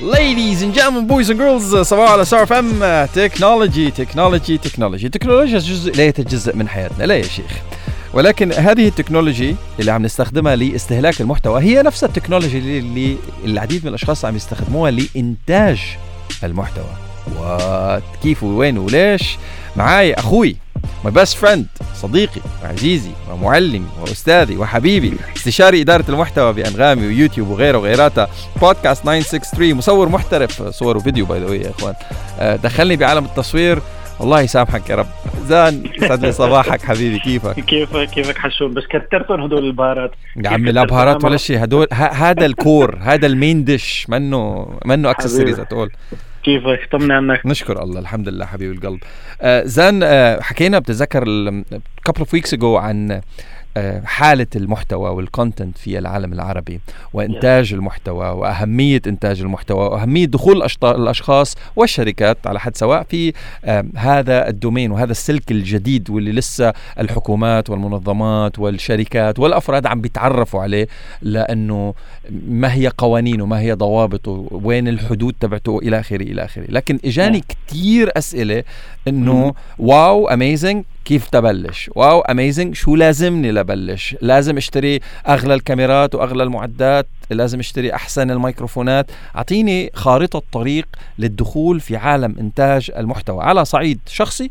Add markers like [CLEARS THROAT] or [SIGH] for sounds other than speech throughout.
Ladies and gentlemen, boys and girls, صباح على ستار ام technology technology technology تكنولوجيا جزء لا يتجزأ من حياتنا. لا يا شيخ. ولكن هذه ال technology اللي عم نستخدمها لاستهلاك المحتوى هي نفس ال technology اللي العديد من الأشخاص عم يستخدموها لإنتاج المحتوى. وكيف وين؟ وليش؟ معاي أخوي my best friend صديقي وعزيزي ومعلمي وأستاذي وحبيبي استشاري إدارة المحتوى بأنغامي ويوتيوب وغيره وغيراتها بودكاست 963 مصور محترف صور وفيديو باي ذا يا إخوان. آه، دخلني بعالم التصوير. الله يسامحك يا رب. زان يسعد لي صباحك حبيبي كيفك؟ [LAUGHS] كيفك كيفك حشوم؟ بس كترتهم هدول البهارات يا عمي لا بهارات ولا شيء هدول هذا الكور هذا المين ديش منه منه اكسسوارز اتول كيفك؟ طمني عنك. نشكر الله الحمد لله حبيب القلب. آه زان آه حكينا بتذكر couple اوف ويكس اجو عن حالة المحتوى وال content في العالم العربي وإنتاج المحتوى وأهمية إنتاج المحتوى وأهمية دخول الأشخاص والشركات على حد سواء في آه، هذا ال domain وهذا السلك الجديد واللي لسه الحكومات والمنظمات والشركات والأفراد عم بيتعرفوا عليه لأنه ما هي قوانينه ما هي ضوابطه وين الحدود تبعته إلى آخره إلى آخره. لكن إجاني كثير أسئلة إنه wow amazing كيف تبلش؟ wow amazing شو لازمني لبلش؟ لازم أشتري أغلى الكاميرات وأغلى المعدات لازم أشتري أحسن الميكروفونات. أعطيني خارطة طريق للدخول في عالم إنتاج المحتوى. على صعيد شخصي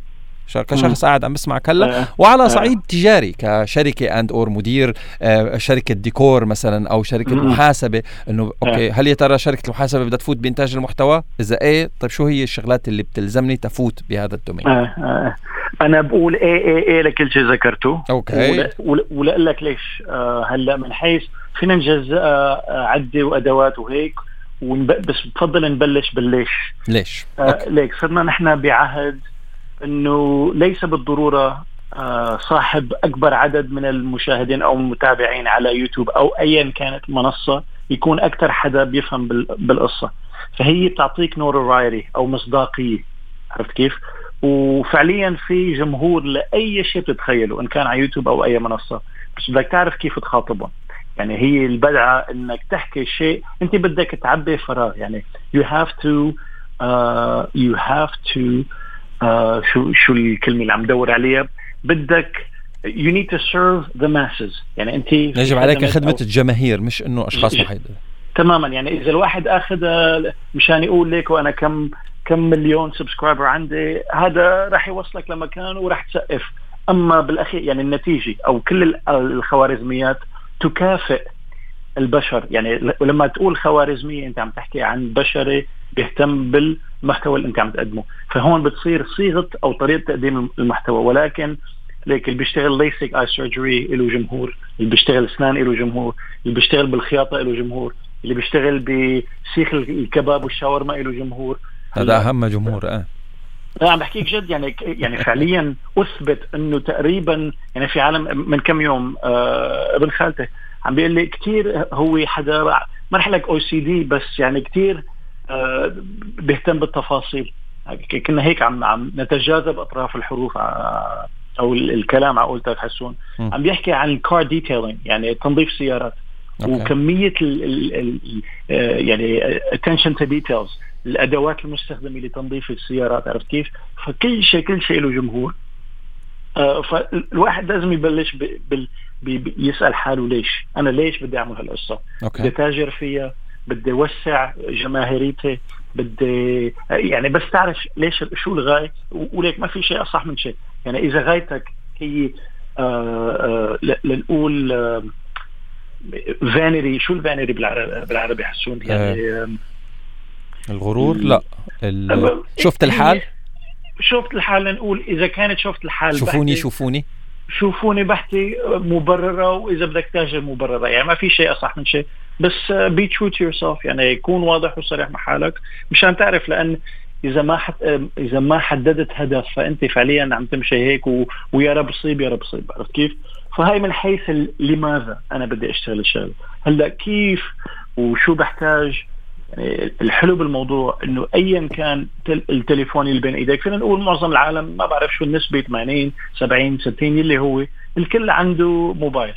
كشخص قاعد عم بسمعك هلا آه. وعلى آه. صعيد تجاري كشركة and or مدير آه، شركة ديكور مثلا أو شركة محاسبة. إنه okay هل يا ترى شركة المحاسبة بدها تفوت بإنتاج المحتوى؟ إذا إيه طيب شو هي الشغلات اللي بتلزمني تفوت بهذا ال domain؟ أنا بقول إيه إيه إيه لكل شيء ذكرته. okay. ولا لك ليش هلأ من حيث فينا نجزأ عدة وأدوات وهيك بس بفضل نبلش بالليش. ليش؟ آه ليك صرنا نحن بعهد إنه ليس بالضرورة آه صاحب أكبر عدد من المشاهدين أو المتابعين على يوتيوب أو ايا كانت المنصه يكون أكثر حدا بيفهم بالقصة. فهي بتعطيك notoriety أو مصداقية. عرفت كيف؟ وفعليا في جمهور لأي شيء بتتخيله إن كان على يوتيوب أو أي منصة. بس بدك تعرف كيف تخاطبهم. يعني هي البدعة إنك تحكي شيء أنت بدك تعبي فراغ. يعني you have to uh, you have to شو شو الكلمة اللي عم دور عليها؟ بدك you need to serve the masses. يعني أنت يجب عليك خدمة الجماهير مش إنه أشخاص محدده تماما. يعني إذا الواحد أخذ مشان يقول ليك وأنا كم كم مليون سبسكرايبر عندي هذا راح يوصلك لمكان وراح تسقف. أما بالأخير يعني النتيجة أو كل الخوارزميات تكافئ البشر. يعني ولما تقول خوارزمية أنت عم تحكي عن بشري بيهتم بالمحتوى اللي أنت عم تقدمه. فهون بتصير صيغة أو طريقة تقديم المحتوى. ولكن ليك اللي بيشتغل ليسك اي سيرجري له جمهور اللي بيشتغل أسنان له جمهور اللي بيشتغل بالخياطة له جمهور اللي بيشتغل بسيخ الكباب والشاورما له جمهور. هذا أهم جمهور آه. لا عم بحكيك جد يعني يعني فعليا أثبت إنه تقريبا يعني في عالم من كم يوم آه ابن خالته عم بيقول لي كثير هو حدا ما رح لك أو سي دي بس يعني كثير آه بيهتم بالتفاصيل. كنا هيك عم عم نتجاذب أطراف الحروف آه أو الكلام على قولتك حسون. عم بيحكي عن ال car detailing يعني تنظيف سيارات. okay. وكمية ال ال ال آه، يعني attention to details الأدوات المستخدمة لتنظيف السيارات عرفت كيف؟ فكل شيء كل شيء له جمهور. آه فالواحد لازم يبلش بال يسأل حاله ليش؟ أنا ليش بدي أعمل هالقصة؟ okay. بدي تاجر فيها بدي اوسع جماهيريتي بدي يعني بس تعرف ليش شو الغاية؟ وليك ما في شيء أصح من شيء. يعني إذا غايتك هي آه آه لنقول آه vanity شو ال vanity بالعربي حسون يعني الغرور؟ لا. شفت الحال؟ شفت الحال لنقول إذا كانت شفت الحال شوفوني شوفوني. شوفوني بحكي مبررة وإذا بدك تاجر مبررة. يعني ما في شيء أصح من شيء. بس be true to yourself يعني كون واضح وصريح مع حالك مشان تعرف لأن إذا ما حت... إذا ما حددت هدف فأنت فعليا عم تمشي هيك و... ويا رب صيب يا رب صيب. عرفت كيف؟ فهي من حيث لماذا أنا بدي أشتغل الشغل؟ هلأ كيف؟ وشو بحتاج؟ يعني الحلو بالموضوع إنه ايا كان التليفون اللي بين إيديك. فينا نقول معظم العالم ما بعرف شو النسبة 80 70 60 اللي هو الكل عنده موبايل.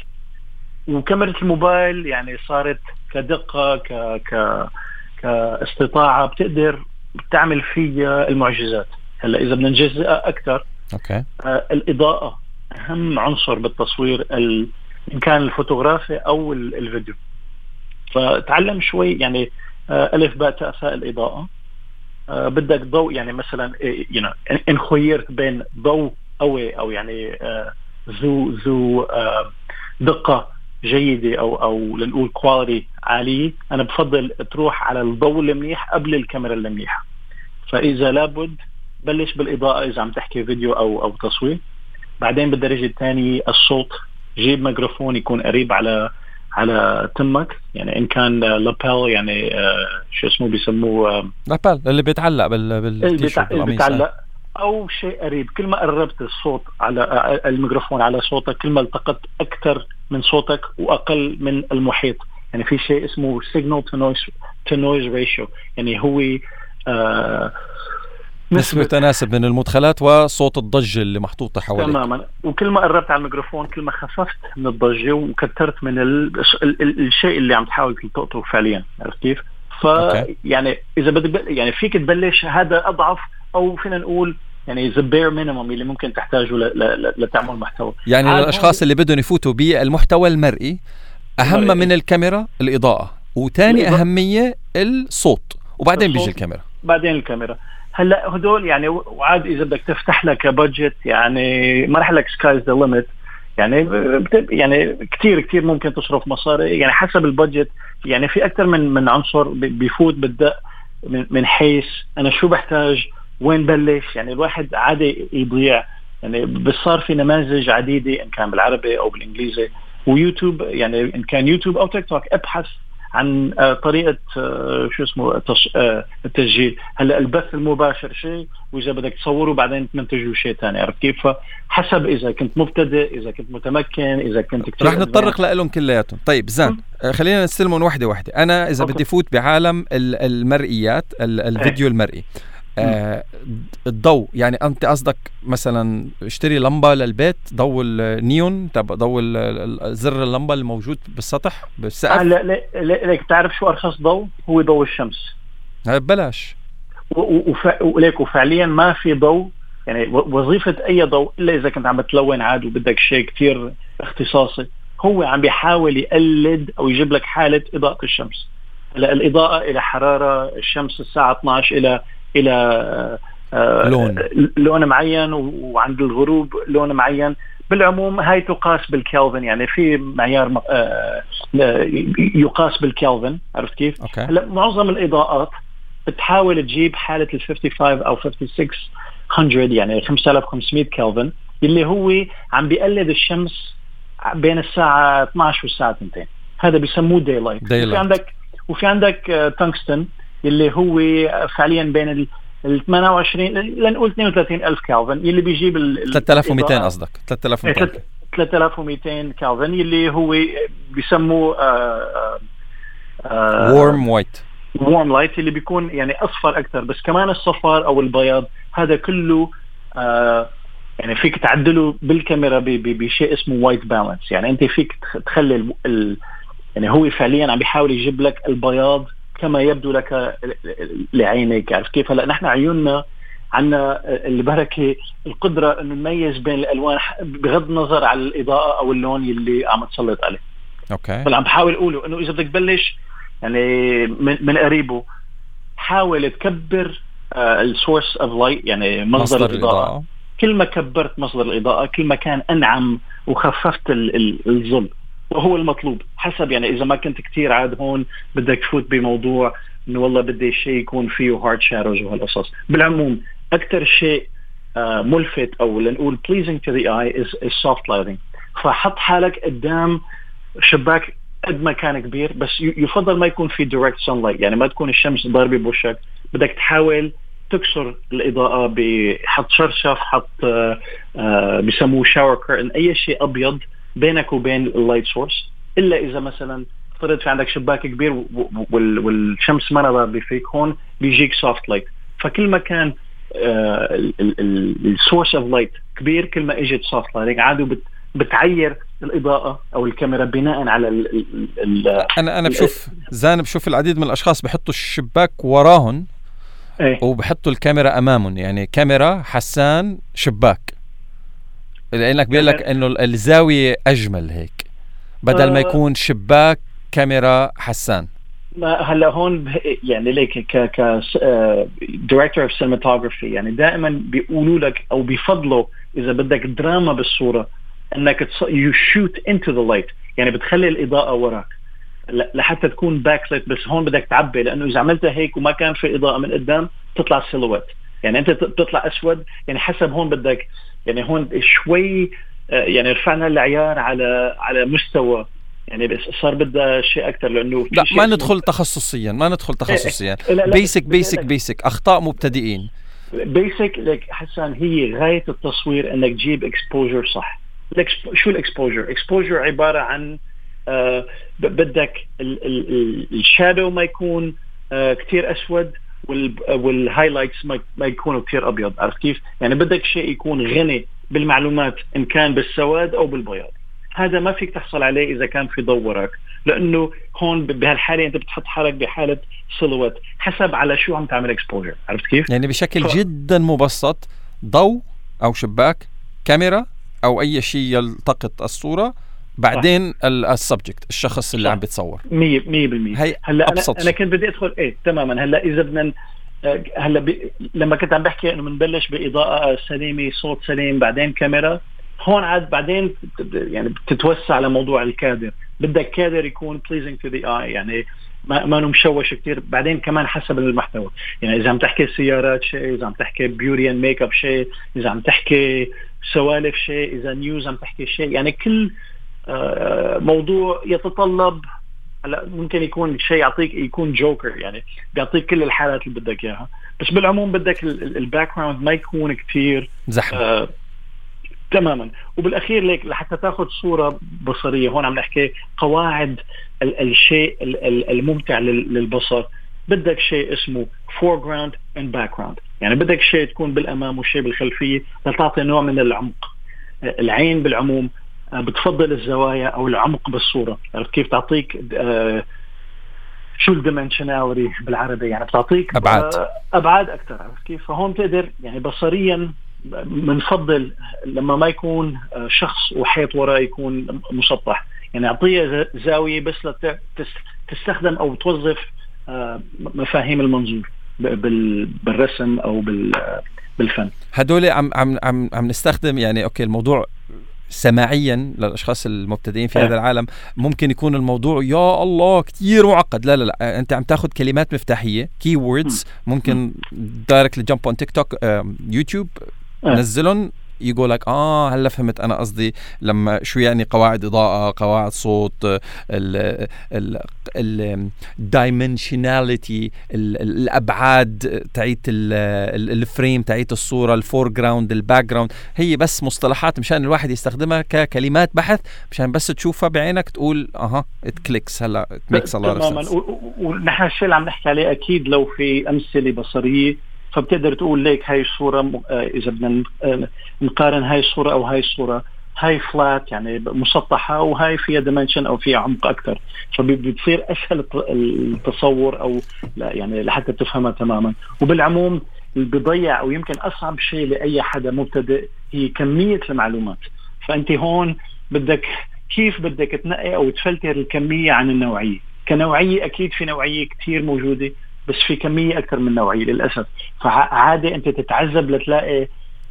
وكاميرا الموبايل يعني صارت كدقة ك ك كاستطاعة بتقدر تعمل فيها المعجزات. هلأ إذا بدنا نجزئها أكثر okay. آه الإضاءة أهم عنصر بالتصوير ال... إن كان الفوتوغرافي أو الفيديو. فتعلم شوي يعني ألف باء تاء فاء الإضاءة. آه بدك ضوء يعني مثلا know, ان خيرت بين ضوء قوي أو يعني آه ذو ذو آه دقة جيدة أو أو لنقول quality عالية أنا بفضل تروح على الضوء المنيح قبل الكاميرا المنيحة. فإذا لابد بلش بالإضاءة إذا عم تحكي فيديو أو أو تصوير. بعدين بالدرجه الثانية الصوت. جيب ميكروفون يكون قريب على على تمك يعني إن كان lapel يعني آه شو اسمه بيسموه lapel اللي بيتعلق بال اللي بيتعلق. أو شيء قريب كل ما قربت الصوت على الميكروفون على صوتك كل ما التقطت أكثر من صوتك وأقل من المحيط. يعني في شيء اسمه signal to noise to noise ratio يعني هو آه نسبة تناسب بين المدخلات وصوت الضجة اللي محطوطة حواليك. تماما. وكل ما قربت على الميكروفون كل ما خففت من الضجة وكترت من ال... ال... ال... الشيء اللي عم تحاول تلتقطه فعليا. عرفت كيف؟ ف يعني إذا بدك يعني فيك تبلش هذا أضعف أو فينا نقول يعني the bare minimum اللي ممكن تحتاجه لتعمل محتوى. يعني للأشخاص اللي بدهم يفوتوا بالمحتوى المرئي أهم مرئي. من الكاميرا الإضاءة وثاني أهمية الصوت وبعدين بيجي الكاميرا. بعدين الكاميرا. هلا هدول يعني وعاد إذا بدك تفتح لك budget يعني ما راح لك sky's the limit يعني يعني كثير كثير ممكن تصرف مصاري. يعني حسب ال budget يعني في أكثر من من عنصر بيفوت بالدق من حيث أنا شو بحتاج؟ وين بلش؟ يعني الواحد عادي يضيع. يعني بس صار في نماذج عديدة إن كان بالعربي أو بالإنجليزي. ويوتيوب يعني إن كان يوتيوب أو تيك توك أبحث عن طريقة شو اسمه التسجيل. هلا البث المباشر شيء وإذا بدك تصوره بعدين تمنتجه شيء ثاني. عرفت كيف؟ فحسب إذا كنت مبتدئ إذا كنت متمكن إذا كنت كثير رح نتطرق لهم كلياتهم. طيب زان خلينا نستلمهم وحده وحده أنا إذا okay. بدي فوت بعالم المرئيات الفيديو المرئي. آه الضوء يعني أنت قصدك مثلا اشتري لمبة للبيت ضوء النيون تبع ضوء زر اللمبة الموجود بالسطح بالسقف؟ آه لا لا ليك بتعرف شو أرخص ضوء هو ضوء الشمس. ببلاش وليك وفعليا ما في ضوء يعني وظيفة أي ضوء إلا إذا كنت عم بتلون عاد وبدك شيء كثير اختصاصي هو عم بيحاول يقلد أو يجيب لك حالة إضاءة الشمس. هلأ الإضاءة إلى حرارة الشمس الساعة 12 إلى إلى لون. لون معين وعند الغروب لون معين. بالعموم هاي تقاس بالكلفن يعني في معيار يقاس بالكلفن عرفت كيف؟ أوكي. هلا معظم الإضاءات بتحاول تجيب حالة ال 55 أو 5600 يعني 5500 كلفن اللي هو عم بيقلد الشمس بين الساعة 12 والساعة 2 هذا بيسموه daylight وفي عندك وفي عندك تنكستن اللي هو فعليا بين ال 28 لنقول 32 ألف كالفن اللي بيجيب ال 3200 قصدك 3200 3200 كالفن اللي هو بيسموه warm white warm light اللي بيكون يعني أصفر أكثر بس كمان الصفار أو البياض هذا كله آه يعني فيك تعدله بالكاميرا بشيء اسمه white balance يعني أنت فيك تخلي ال يعني هو فعليا عم بيحاول يجيب لك البياض كما يبدو لك لعينيك. عرفت كيف؟ هلا نحن عيوننا عندنا البركة القدرة إنه نميز بين الألوان بغض النظر على الإضاءة أو اللون اللي عم تسلط عليه. okay. فاللي عم بحاول أقوله إنه إذا بدك تبلش يعني من, من قريبه حاول تكبر ال source of light يعني مصدر, مصدر الإضاءة. الإضاءة. كل ما كبرت مصدر الإضاءة كل ما كان أنعم وخففت الظل. وهو المطلوب حسب يعني إذا ما كنت كثير عاد هون بدك تفوت بموضوع إنه والله بدي شيء يكون فيه hard shadows وهالقصص. بالعموم أكثر شيء آه ملفت أو لنقول pleasing to the eye is, is soft lighting. فحط حالك قدام شباك قد ما كان كبير بس يفضل ما يكون في direct sunlight. يعني ما تكون الشمس ضاربة بوشك. بدك تحاول تكسر الإضاءة بحط شرشف حط آه آه بسموه shower curtain أي شيء أبيض بينك وبين ال light source إلا إذا مثلا فرض في عندك شباك كبير والشمس ما ضاربه فيك هون بيجيك soft light فكل ما كان ال source of light كبير كل ما إجت soft light عادوا بتعير الإضاءة أو الكاميرا بناء على ال ال أنا أنا بشوف زان بشوف العديد من الأشخاص بحطوا الشباك وراهم إيه؟ وبحطوا الكاميرا أمامهم. يعني كاميرا إنسان شباك. لانك بيقول لك إنه الزاوية أجمل هيك بدل ما آه. يكون شباك كاميرا إنسان. ما هلا هون يعني ليك ك ك director of cinematography يعني دائما بيقولوا لك أو بيفضلوا إذا بدك دراما بالصورة إنك you shoot into the light يعني بتخلي الإضاءة وراك. لحتى تكون backlight بس هون بدك تعبي لأنه إذا عملتها هيك وما كان في إضاءة من قدام تطلع silhouette يعني أنت بتطلع أسود يعني حسب هون بدك يعني هون شوي آه، يعني رفعنا العيار على على مستوى. يعني بس صار بدها شيء أكثر لأنه لا ما ندخل تخصصيا ما ندخل تخصصيا. basic basic basic أخطاء مبتدئين. basic لك حسان هي غاية التصوير إنك تجيب exposure صح. شو ال exposure؟ exposure عبارة عن آه بدك ال shadow ما يكون آه كثير أسود. وال highlights ما يكونوا كثير أبيض عرفت كيف؟ يعني بدك شيء يكون غني بالمعلومات إن كان بالسواد أو بالبياض هذا ما فيك تحصل عليه إذا كان في ضوء وراك لأنه هون بهالحالة أنت بتحط حالك بحالة سلوات حسب على شو عم تعمل exposure عرفت كيف؟ يعني بشكل ف... جدا مبسط ضوء أو شباك كاميرا أو أي شيء يلتقط الصورة بعدين ال subject الشخص اللي صح. عم بتصور. 100% هي هلأ أبسط. أنا, أنا كنت بدي ادخل إيه تماما. هلأ إذا بدنا آه، هلأ ب... لما كنت عم بحكي إنه بنبلش بإضاءة سليمة صوت سليم بعدين كاميرا هون عاد بعدين يعني بتتوسع لموضوع الكادر. بدك كادر يكون pleasing to the eye يعني ما ما مشوش كثير بعدين كمان حسب المحتوى. يعني إذا عم تحكي سيارات شيء إذا عم تحكي beauty and makeup شيء إذا عم تحكي سوالف شيء إذا news عم تحكي شيء. يعني كل موضوع يتطلب هلا ممكن يكون شيء يعطيك يكون جوكر يعني بيعطيك كل الحالات اللي بدك إياها. بس بالعموم بدك ال background ما يكون كثير زحمة. آه تماما. وبالأخير ليك لحتى تاخذ صورة بصرية هون عم نحكي قواعد ال الشيء ال الممتع للبصر. بدك شيء اسمه foreground and background. يعني بدك شيء تكون بالأمام وشيء بالخلفية لتعطي نوع من العمق. العين بالعموم آه، بتفضل الزوايا أو العمق بالصورة؟ عرفت كيف تعطيك آه شو الديمنشناليتي بالعربي؟ يعني بتعطيك ابعاد آه أبعاد. أكثر عرفت كيف؟ فهون تقدر يعني بصريا بنفضل لما ما يكون آه، شخص وحيط وراه يكون مسطح. يعني اعطيه زاوية بس تستخدم أو توظف مفاهيم المنظور بالرسم أو بالفن. هدول عم عم عم عم نستخدم يعني أوكي الموضوع سماعيا للأشخاص المبتدئين في هذا العالم ممكن يكون الموضوع يا الله كثير معقد. لا لا لا. أنت عم تاخذ كلمات مفتاحية keywords ممكن directly jump on TikTok YouTube. نزلهم يقول لك آه هلا فهمت أنا قصدي لما شو يعني قواعد إضاءة قواعد صوت ال ال الـ dimensionality الأبعاد تاعت ال frame تاعت الصورة ال foreground ال background هي بس مصطلحات مشان الواحد يستخدمها ككلمات بحث مشان بس تشوفها بعينك تقول أها it clicks هلا it makes تماما. ونحن الشيء اللي عم نحكي عليه أكيد لو في أمثلة بصرية فبتقدر تقول ليك هاي الصورة آه، إذا بدنا آه، نقارن هاي الصورة أو هاي الصورة. هاي flat يعني مسطحة وهاي فيها dimension أو فيها عمق أكثر فبتصير أسهل التصور أو لا يعني لحتى تفهمها تماما. وبالعموم اللي بيضيع أو يمكن أصعب شيء لأي حدا مبتدئ هي كمية المعلومات. فأنت هون بدك كيف بدك تنقي أو تفلتر الكمية عن النوعية. كنوعية أكيد في نوعية كثير موجودة. بس في كمية أكثر من نوعية للأسف. فعادي أنت تتعذب لتلاقي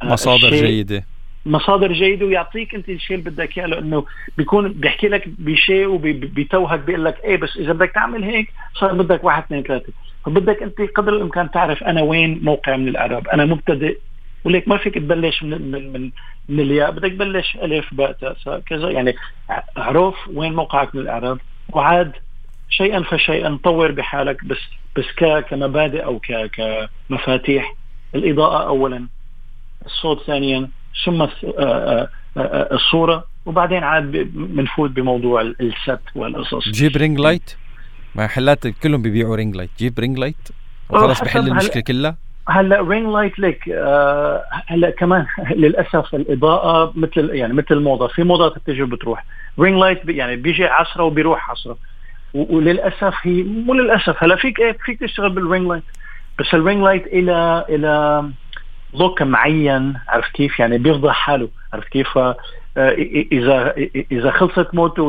آه، مصادر جيدة. مصادر جيدة ويعطيك أنت الشيء اللي بدك إياه لأنه بيكون بيحكي لك بشيء وبيتوهك بيقول لك إيه بس إذا بدك تعمل هيك صار بدك واحد اثنين ثلاثة. فبدك أنت قدر الإمكان تعرف أنا وين موقع من الاعراب أنا مبتدئ وليك ما فيك تبلش من من من, من الياء. بدك تبلش ألف باء تاء كذا. يعني اعرف وين موقعك من الاعراب وعاد شيئا فشيئا طور بحالك بس بس كمبادئ أو كمفاتيح. الإضاءة اولا الصوت ثانيا ثم آه، آه، آه، الصورة. وبعدين عاد بنفوت بموضوع ال set والقصص. جيب ring light. محلات كلهم بيبيعوا ring light. جيب ring light. وخلص بحل المشكلة كلها. هلا ring light ليك آه هلا كمان [LAUGHS] للأسف الإضاءة مثل يعني مثل الموضة. في موضات بتجي وبتروح ring light يعني بيجي 10 وبيروح 10 وللأسف هي مو للأسف هلا فيك إيه فيك تشتغل بال ring light بس ال ring light إله إله look معين عرفت كيف؟ يعني بيفضح حاله عرفت كيف؟ اذا إذا خلصت موضته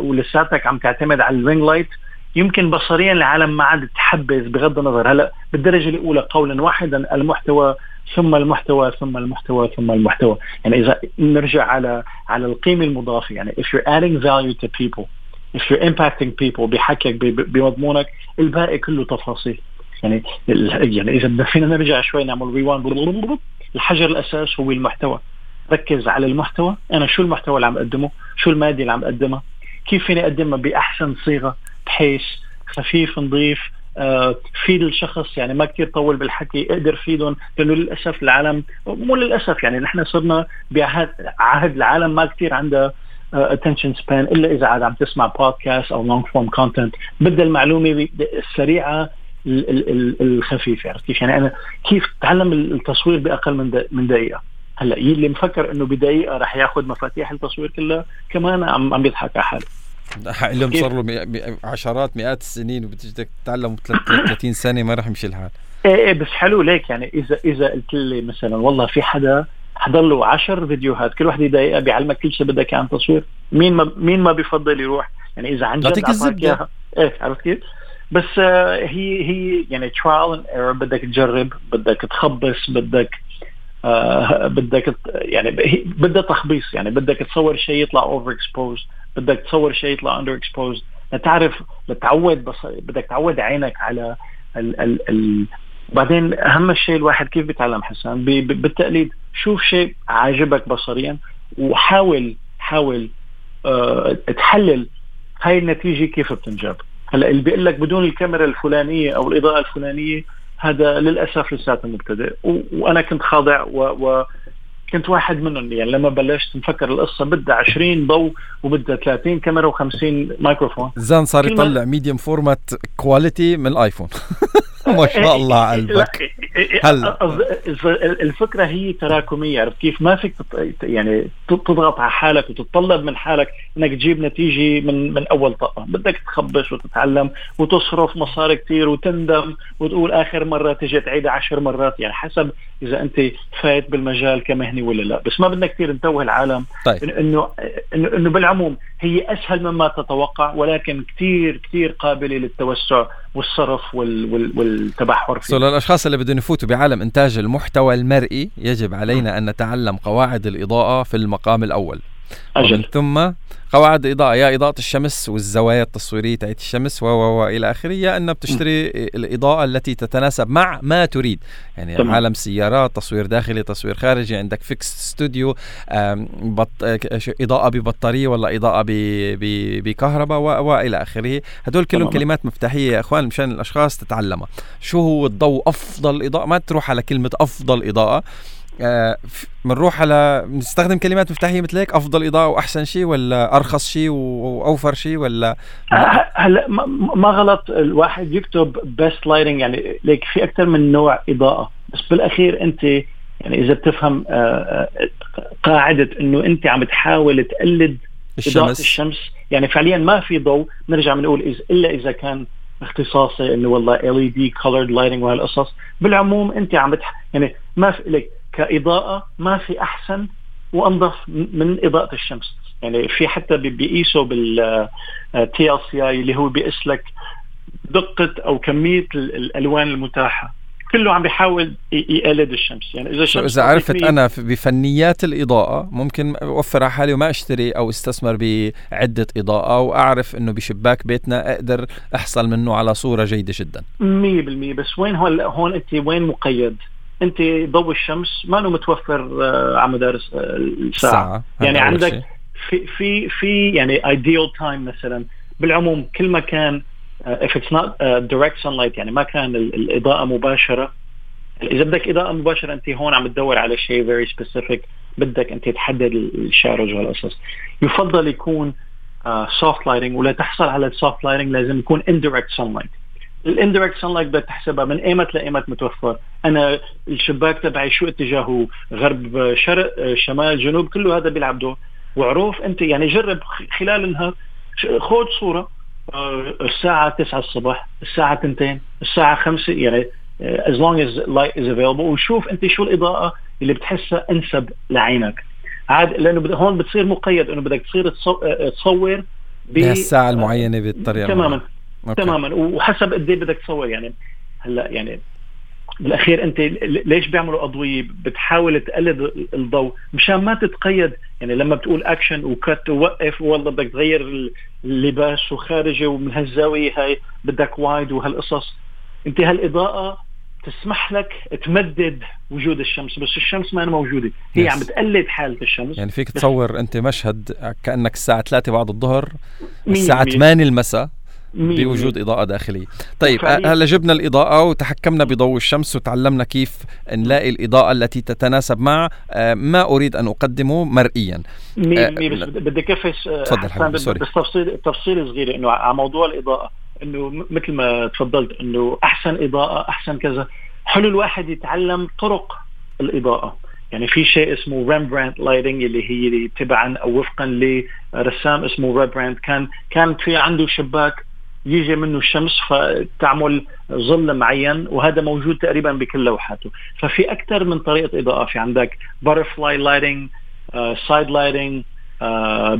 ولساتك عم تعتمد على ال ring light يمكن بصريا العالم ما عاد تحبذ بغض النظر. هلا بالدرجة الأولى قولا واحدا المحتوى ثم المحتوى ثم المحتوى ثم المحتوى. يعني إذا نرجع على على القيمة المضافة يعني if you're adding value to people. If you're impacting people بحكيك بمضمونك الباقي كله تفاصيل. يعني يعني إذا فينا نرجع شوي نعمل ريوان الحجر الأساس هو المحتوى. ركز على المحتوى. أنا شو المحتوى اللي عم أقدمه؟ شو المادة اللي عم أقدمها؟ كيف فيني أقدمها بأحسن صيغة؟ بحيث خفيف نظيف آه فيد الشخص. يعني ما كثير طول بالحكي أقدر فيدهم. لأنه للأسف العالم مو للأسف يعني نحن صرنا بعهد عهد العالم ما كثير عندها attention span إلا إذا عاد عم تسمع بودكاست أو long form content بدها المعلومه السريعة الخفيفة عرفت كيف؟ يعني أنا كيف تعلم التصوير بأقل من من دقيقة؟ هلأ اللي مفكر إنه بدقيقة رح ياخذ مفاتيح التصوير كلها كمان عم عم يضحك على حاله. [LAUGHS] اللي صار له عشرات مئات السنين وبتجي تتعلم 30 سنة ما راح يمشي الحال. إيه إيه بس حلو ليك يعني اذا إذا قلت لي مثلا والله في حدا حضر له 10 فيديوهات كل وحده دقيقة بيعلمك كل شيء بدك عن تصوير. مين ما مين ما بيفضل يروح؟ يعني إذا عن جد إياها. إيه عرفت كيف؟ بس آه هي هي يعني trial and error بدك تجرب بدك تخبص بدك آه بدك يعني بدها تخبيص يعني بدك تصور شيء يطلع over exposed بدك تصور شيء يطلع under exposed لتعرف لتعود بدك تعود عينك على ال ال ال بعدين أهم شيء الواحد كيف بيتعلم حسان بالتقليد. شوف شيء عاجبك بصريا وحاول حاول أه تحلل هاي النتيجة كيف بتنجاب. هلأ اللي بيقول لك بدون الكاميرا الفلانية أو الإضاءة الفلانية هذا للأسف لساته مبتدئ. وأنا كنت خاضع و, و كنت واحد منهم. يعني لما بلشت نفكر القصة بدها 20 ضوء وبدها 30 كاميرا و50 مايكروفون. زان صار يطلع medium format quality من ال iPhone. [LAUGHS] [LAUGHS] ما شاء الله على قلبك هلا الفكرة هي تراكمية عرفت كيف؟ ما فيك يعني تضغط على حالك وتتطلب من حالك إنك تجيب نتيجة من من أول طقة. بدك تخبص وتتعلم وتصرف مصاري كثير وتندم وتقول آخر مرة تجي تعيدها عشر مرات. يعني حسب إذا أنت فايت بالمجال كمهني ولا لا. بس ما بدنا كثير نتوه العالم طيب. انه انه بالعموم هي أسهل مما تتوقع ولكن كثير كثير قابلة للتوسع والصرف وال وال والتبحر فيه. للأشخاص اللي بدهم يفوتوا بعالم إنتاج المحتوى المرئي يجب علينا أن نتعلم قواعد الإضاءة في المقام الأول أجل. ومن ثم قواعد الإضاءة يا إضاءة الشمس والزوايا التصويرية تاعت الشمس و و إلى آخره يا أن بتشتري الإضاءة التي تتناسب مع ما تريد. يعني طبعا. عالم سيارات تصوير داخلي تصوير خارجي عندك فيكس ستوديو بط... إضاءة ببطارية ولا إضاءة ب... ب... بكهرباء و... وإلى آخره. هدول كلهم طبعا. كلمات مفتاحية يا إخوان مشان الأشخاص تتعلمها. شو هو الضوء؟ أفضل إضاءة ما تروح على كلمة أفضل إضاءة. بنروح آه على بنستخدم كلمات مفتاحية مثل هيك أفضل إضاءة وأحسن شيء ولا أرخص شيء وأوفر شيء ولا؟ هلا ما غلط الواحد يكتب best lighting يعني ليك في أكثر من نوع إضاءة بس بالأخير أنت يعني إذا بتفهم آه، آه، قاعدة إنه أنت عم تحاول تقلد الشمس. إضاءة الشمس يعني فعليا ما في ضوء نرجع بنقول إلا إذا كان اختصاصي إنه والله LED colored lighting وهالقصص. بالعموم أنت عم بتح... يعني ما في لك كإضاءة ما في أحسن وأنظف من إضاءة الشمس. يعني في حتى بيقيسوا بال TLCI اللي هو بيقيس لك دقة أو كمية الألوان المتاحة. كله عم بيحاول يقلد الشمس. يعني إذا الشمس إذا عرفت أنا بفنيات الإضاءة ممكن أوفر على حالي وما أشتري أو أستثمر بعدة إضاءة وأعرف إنه بشباك بيتنا أقدر أحصل منه على صورة جيدة جدا. 100% بس وين هون؟ هون أنت وين مقيد؟ أنت ضوء الشمس ما متوفر آه، على مدار الساعة. يعني عندك في في في يعني ideal time مثلا. بالعموم كل ما كان if it's not uh, direct sunlight يعني ما كان الإضاءة مباشرة. إذا بدك إضاءة مباشرة أنت هون عم تدور على شيء very specific بدك أنت تحدد الشارج والقصص يفضل يكون soft uh, lighting ولا تحصل على ال soft lighting لازم يكون indirect sunlight. ال indirect sunlight بدك تحسبها من أيمت لأيمت متوفر. أنا الشباك تبعي شو اتجاهه؟ غرب شرق شمال جنوب كله هذا بيلعب دور. وعروف أنت يعني جرب خلال النهار خذ صورة. آه، الساعة 9 الصبح الساعة 2 الساعة 5 يعني آه، as long as light is available. وشوف أنت شو الإضاءة اللي بتحسها أنسب لعينك. عاد لأنه هون بتصير مقيد إنه بدك تصير آه، تصور بالساعة المعينة بالطريقة تماما. تماما. وحسب قد إيه بدك تصور يعني هلأ يعني بالأخير أنت ليش بيعملوا اضويه بتحاول تقلد الضوء مشان ما تتقيد. يعني لما بتقول اكشن وكت ووقف والله بدك تغير اللباس وخارجة ومن هالزاويه هاي بدك وايد وهالقصص. أنت هالإضاءة تسمح لك تمدد وجود الشمس بس الشمس ما موجودة. هي yes. عم بتقلد حالة الشمس. يعني فيك تصور أنت مشهد كأنك الساعة 3 بعد الظهر الساعة 8 المساء. بوجود إضاءة داخلية. طيب هلا جبنا الإضاءة وتحكمنا بضوء الشمس وتعلمنا كيف نلاقي الإضاءة التي تتناسب مع آه، ما أريد أن أقدمه مرئيا. مي مي بس بدي كفس آه، تفضل بس تفصيل تفصيل صغير إنه على موضوع الإضاءة إنه مثل ما تفضلت إنه أحسن إضاءة أحسن كذا. حلو الواحد يتعلم طرق الإضاءة. يعني في شيء اسمه ريمبرانت lighting اللي هي تبعا أو وفقا لرسام اسمه ريمبرانت كان كان في عنده شباك يجي منه الشمس فتعمل ظل معين وهذا موجود تقريبا بكل لوحاته. ففي أكثر من طريقة اضاءه في عندك butterfly lighting side lighting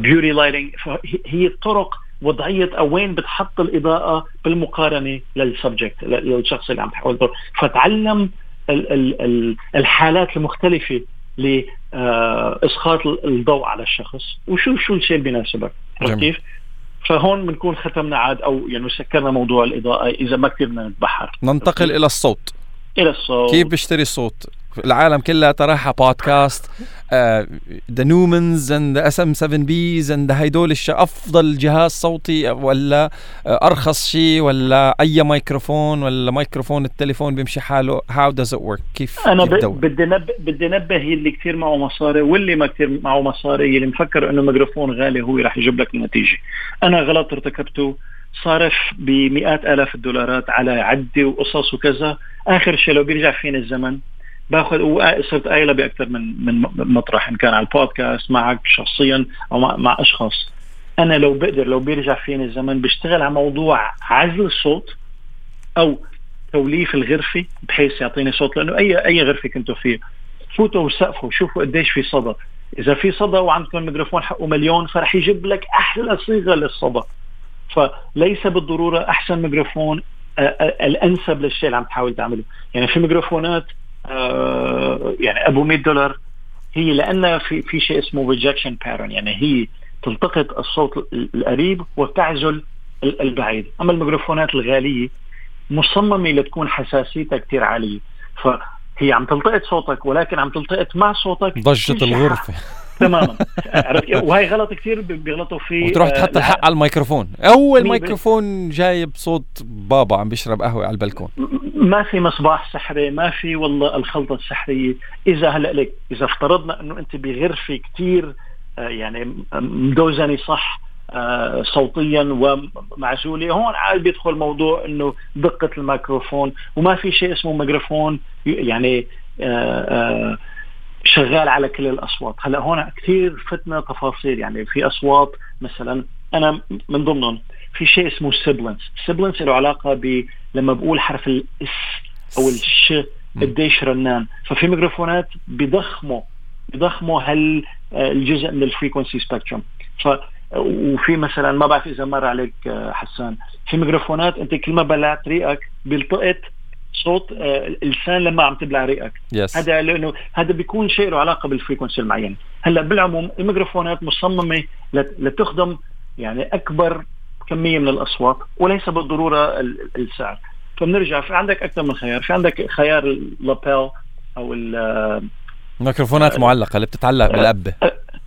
beauty lighting فهي طرق وضعية أو وين بتحط الإضاءة بالمقارنة لل subject للشخص اللي عم تحاول فتعلم الحالات المختلفة لاسقاط الضوء على الشخص وشو شو الشيء اللي بيناسبك. كيف؟ فهون بنكون ختمنا عاد أو يعني سكرنا موضوع الإضاءة إذا ما كثير بدنا نتبحر ننتقل إلى الصوت. إلى الصوت. كيف بيشتري الصوت العالم كلها تراها بودكاست ذا نومنز اند اس ام 7 بيز اند هيدول الش أفضل جهاز صوتي ولا uh, أرخص شيء ولا أي ميكروفون ولا ميكروفون التليفون بيمشي حاله. هاو داز ات ورك كيف أنا بدي نبه بدي نبه اللي كثير معه مصاري واللي ما كثير معه مصاري اللي مفكر إنه ميكروفون غالي هو راح يجيب لك النتيجه أنا غلط ارتكبته صارف بمئات آلاف الدولارات على عده وقصص وكذا. آخر شيء لو بيرجع فيني الزمن باخذ وصرت قايله باكثر من من مطرح إن كان على البودكاست معك شخصيا أو مع, مع أشخاص. أنا لو بقدر لو بيرجع فيني الزمن بشتغل على موضوع عزل الصوت أو توليف الغرفة بحيث يعطيني صوت لأنه اي أي غرفة كنتوا فيه فوتوا وسقفوا شوفوا قديش في صدى. إذا في صدى وعندكم ميكروفون حقه مليون فرح يجيب لك أحلى صيغة للصدى. فليس بالضرورة أحسن ميكروفون الأنسب للشيء اللي عم تحاول تعمله. يعني في ميكروفونات يعني أبو 100 دولار. هي لأن في في شيء اسمه rejection pattern يعني هي تلتقط الصوت القريب وتعزل البعيد. أما الميكروفونات الغالية مصممة لتكون حساسيتها كثير عالية. فهي عم تلتقط صوتك ولكن عم تلتقط مع صوتك ضجة الغرفة. تماما. عرفت؟ وهي غلط كثير بيغلطوا فيه وتروح تحط الحق على الميكروفون. أول ميكروفون جايب صوت بابا عم بيشرب قهوة على البلكون. ما في مصباح سحري ما في والله الخلطة السحرية. إذا هلأ لك إذا افترضنا إنه أنت بغرفة كثير آه، يعني مدوزنة صح آه، صوتيا ومعزولة هون عاد بيدخل موضوع إنه دقة الميكروفون. وما في شيء اسمه ميكروفون يعني آه، شغال على كل الأصوات. هلا هون كثير فتنا تفاصيل يعني في أصوات مثلا أنا من ضمنهم في شيء اسمه sibilance sibilance له علاقة ب لما بقول حرف ال S أو الش قديش رنان. ففي ميكروفونات بضخموا بضخموا هال الجزء من ال frequency spectrum ف وفي مثلا ما بعرف إذا مر عليك حسان. في ميكروفونات أنت كل ما بلعت ريقك بيلتقط صوت اللسان لما عم تبلع ريقك. Yes. هذا لأنه هذا بيكون شيء له علاقة بال frequency المعين. هلأ بالعموم الميكروفونات مصممة لتخدم يعني أكبر كمية من الأصوات وليس بالضرورة السعر فبنرجع في عندك أكثر من خيار؟ في عندك خيار اللابيل أو الميكروفونات المعلقه اللي بتتعلق بالقبه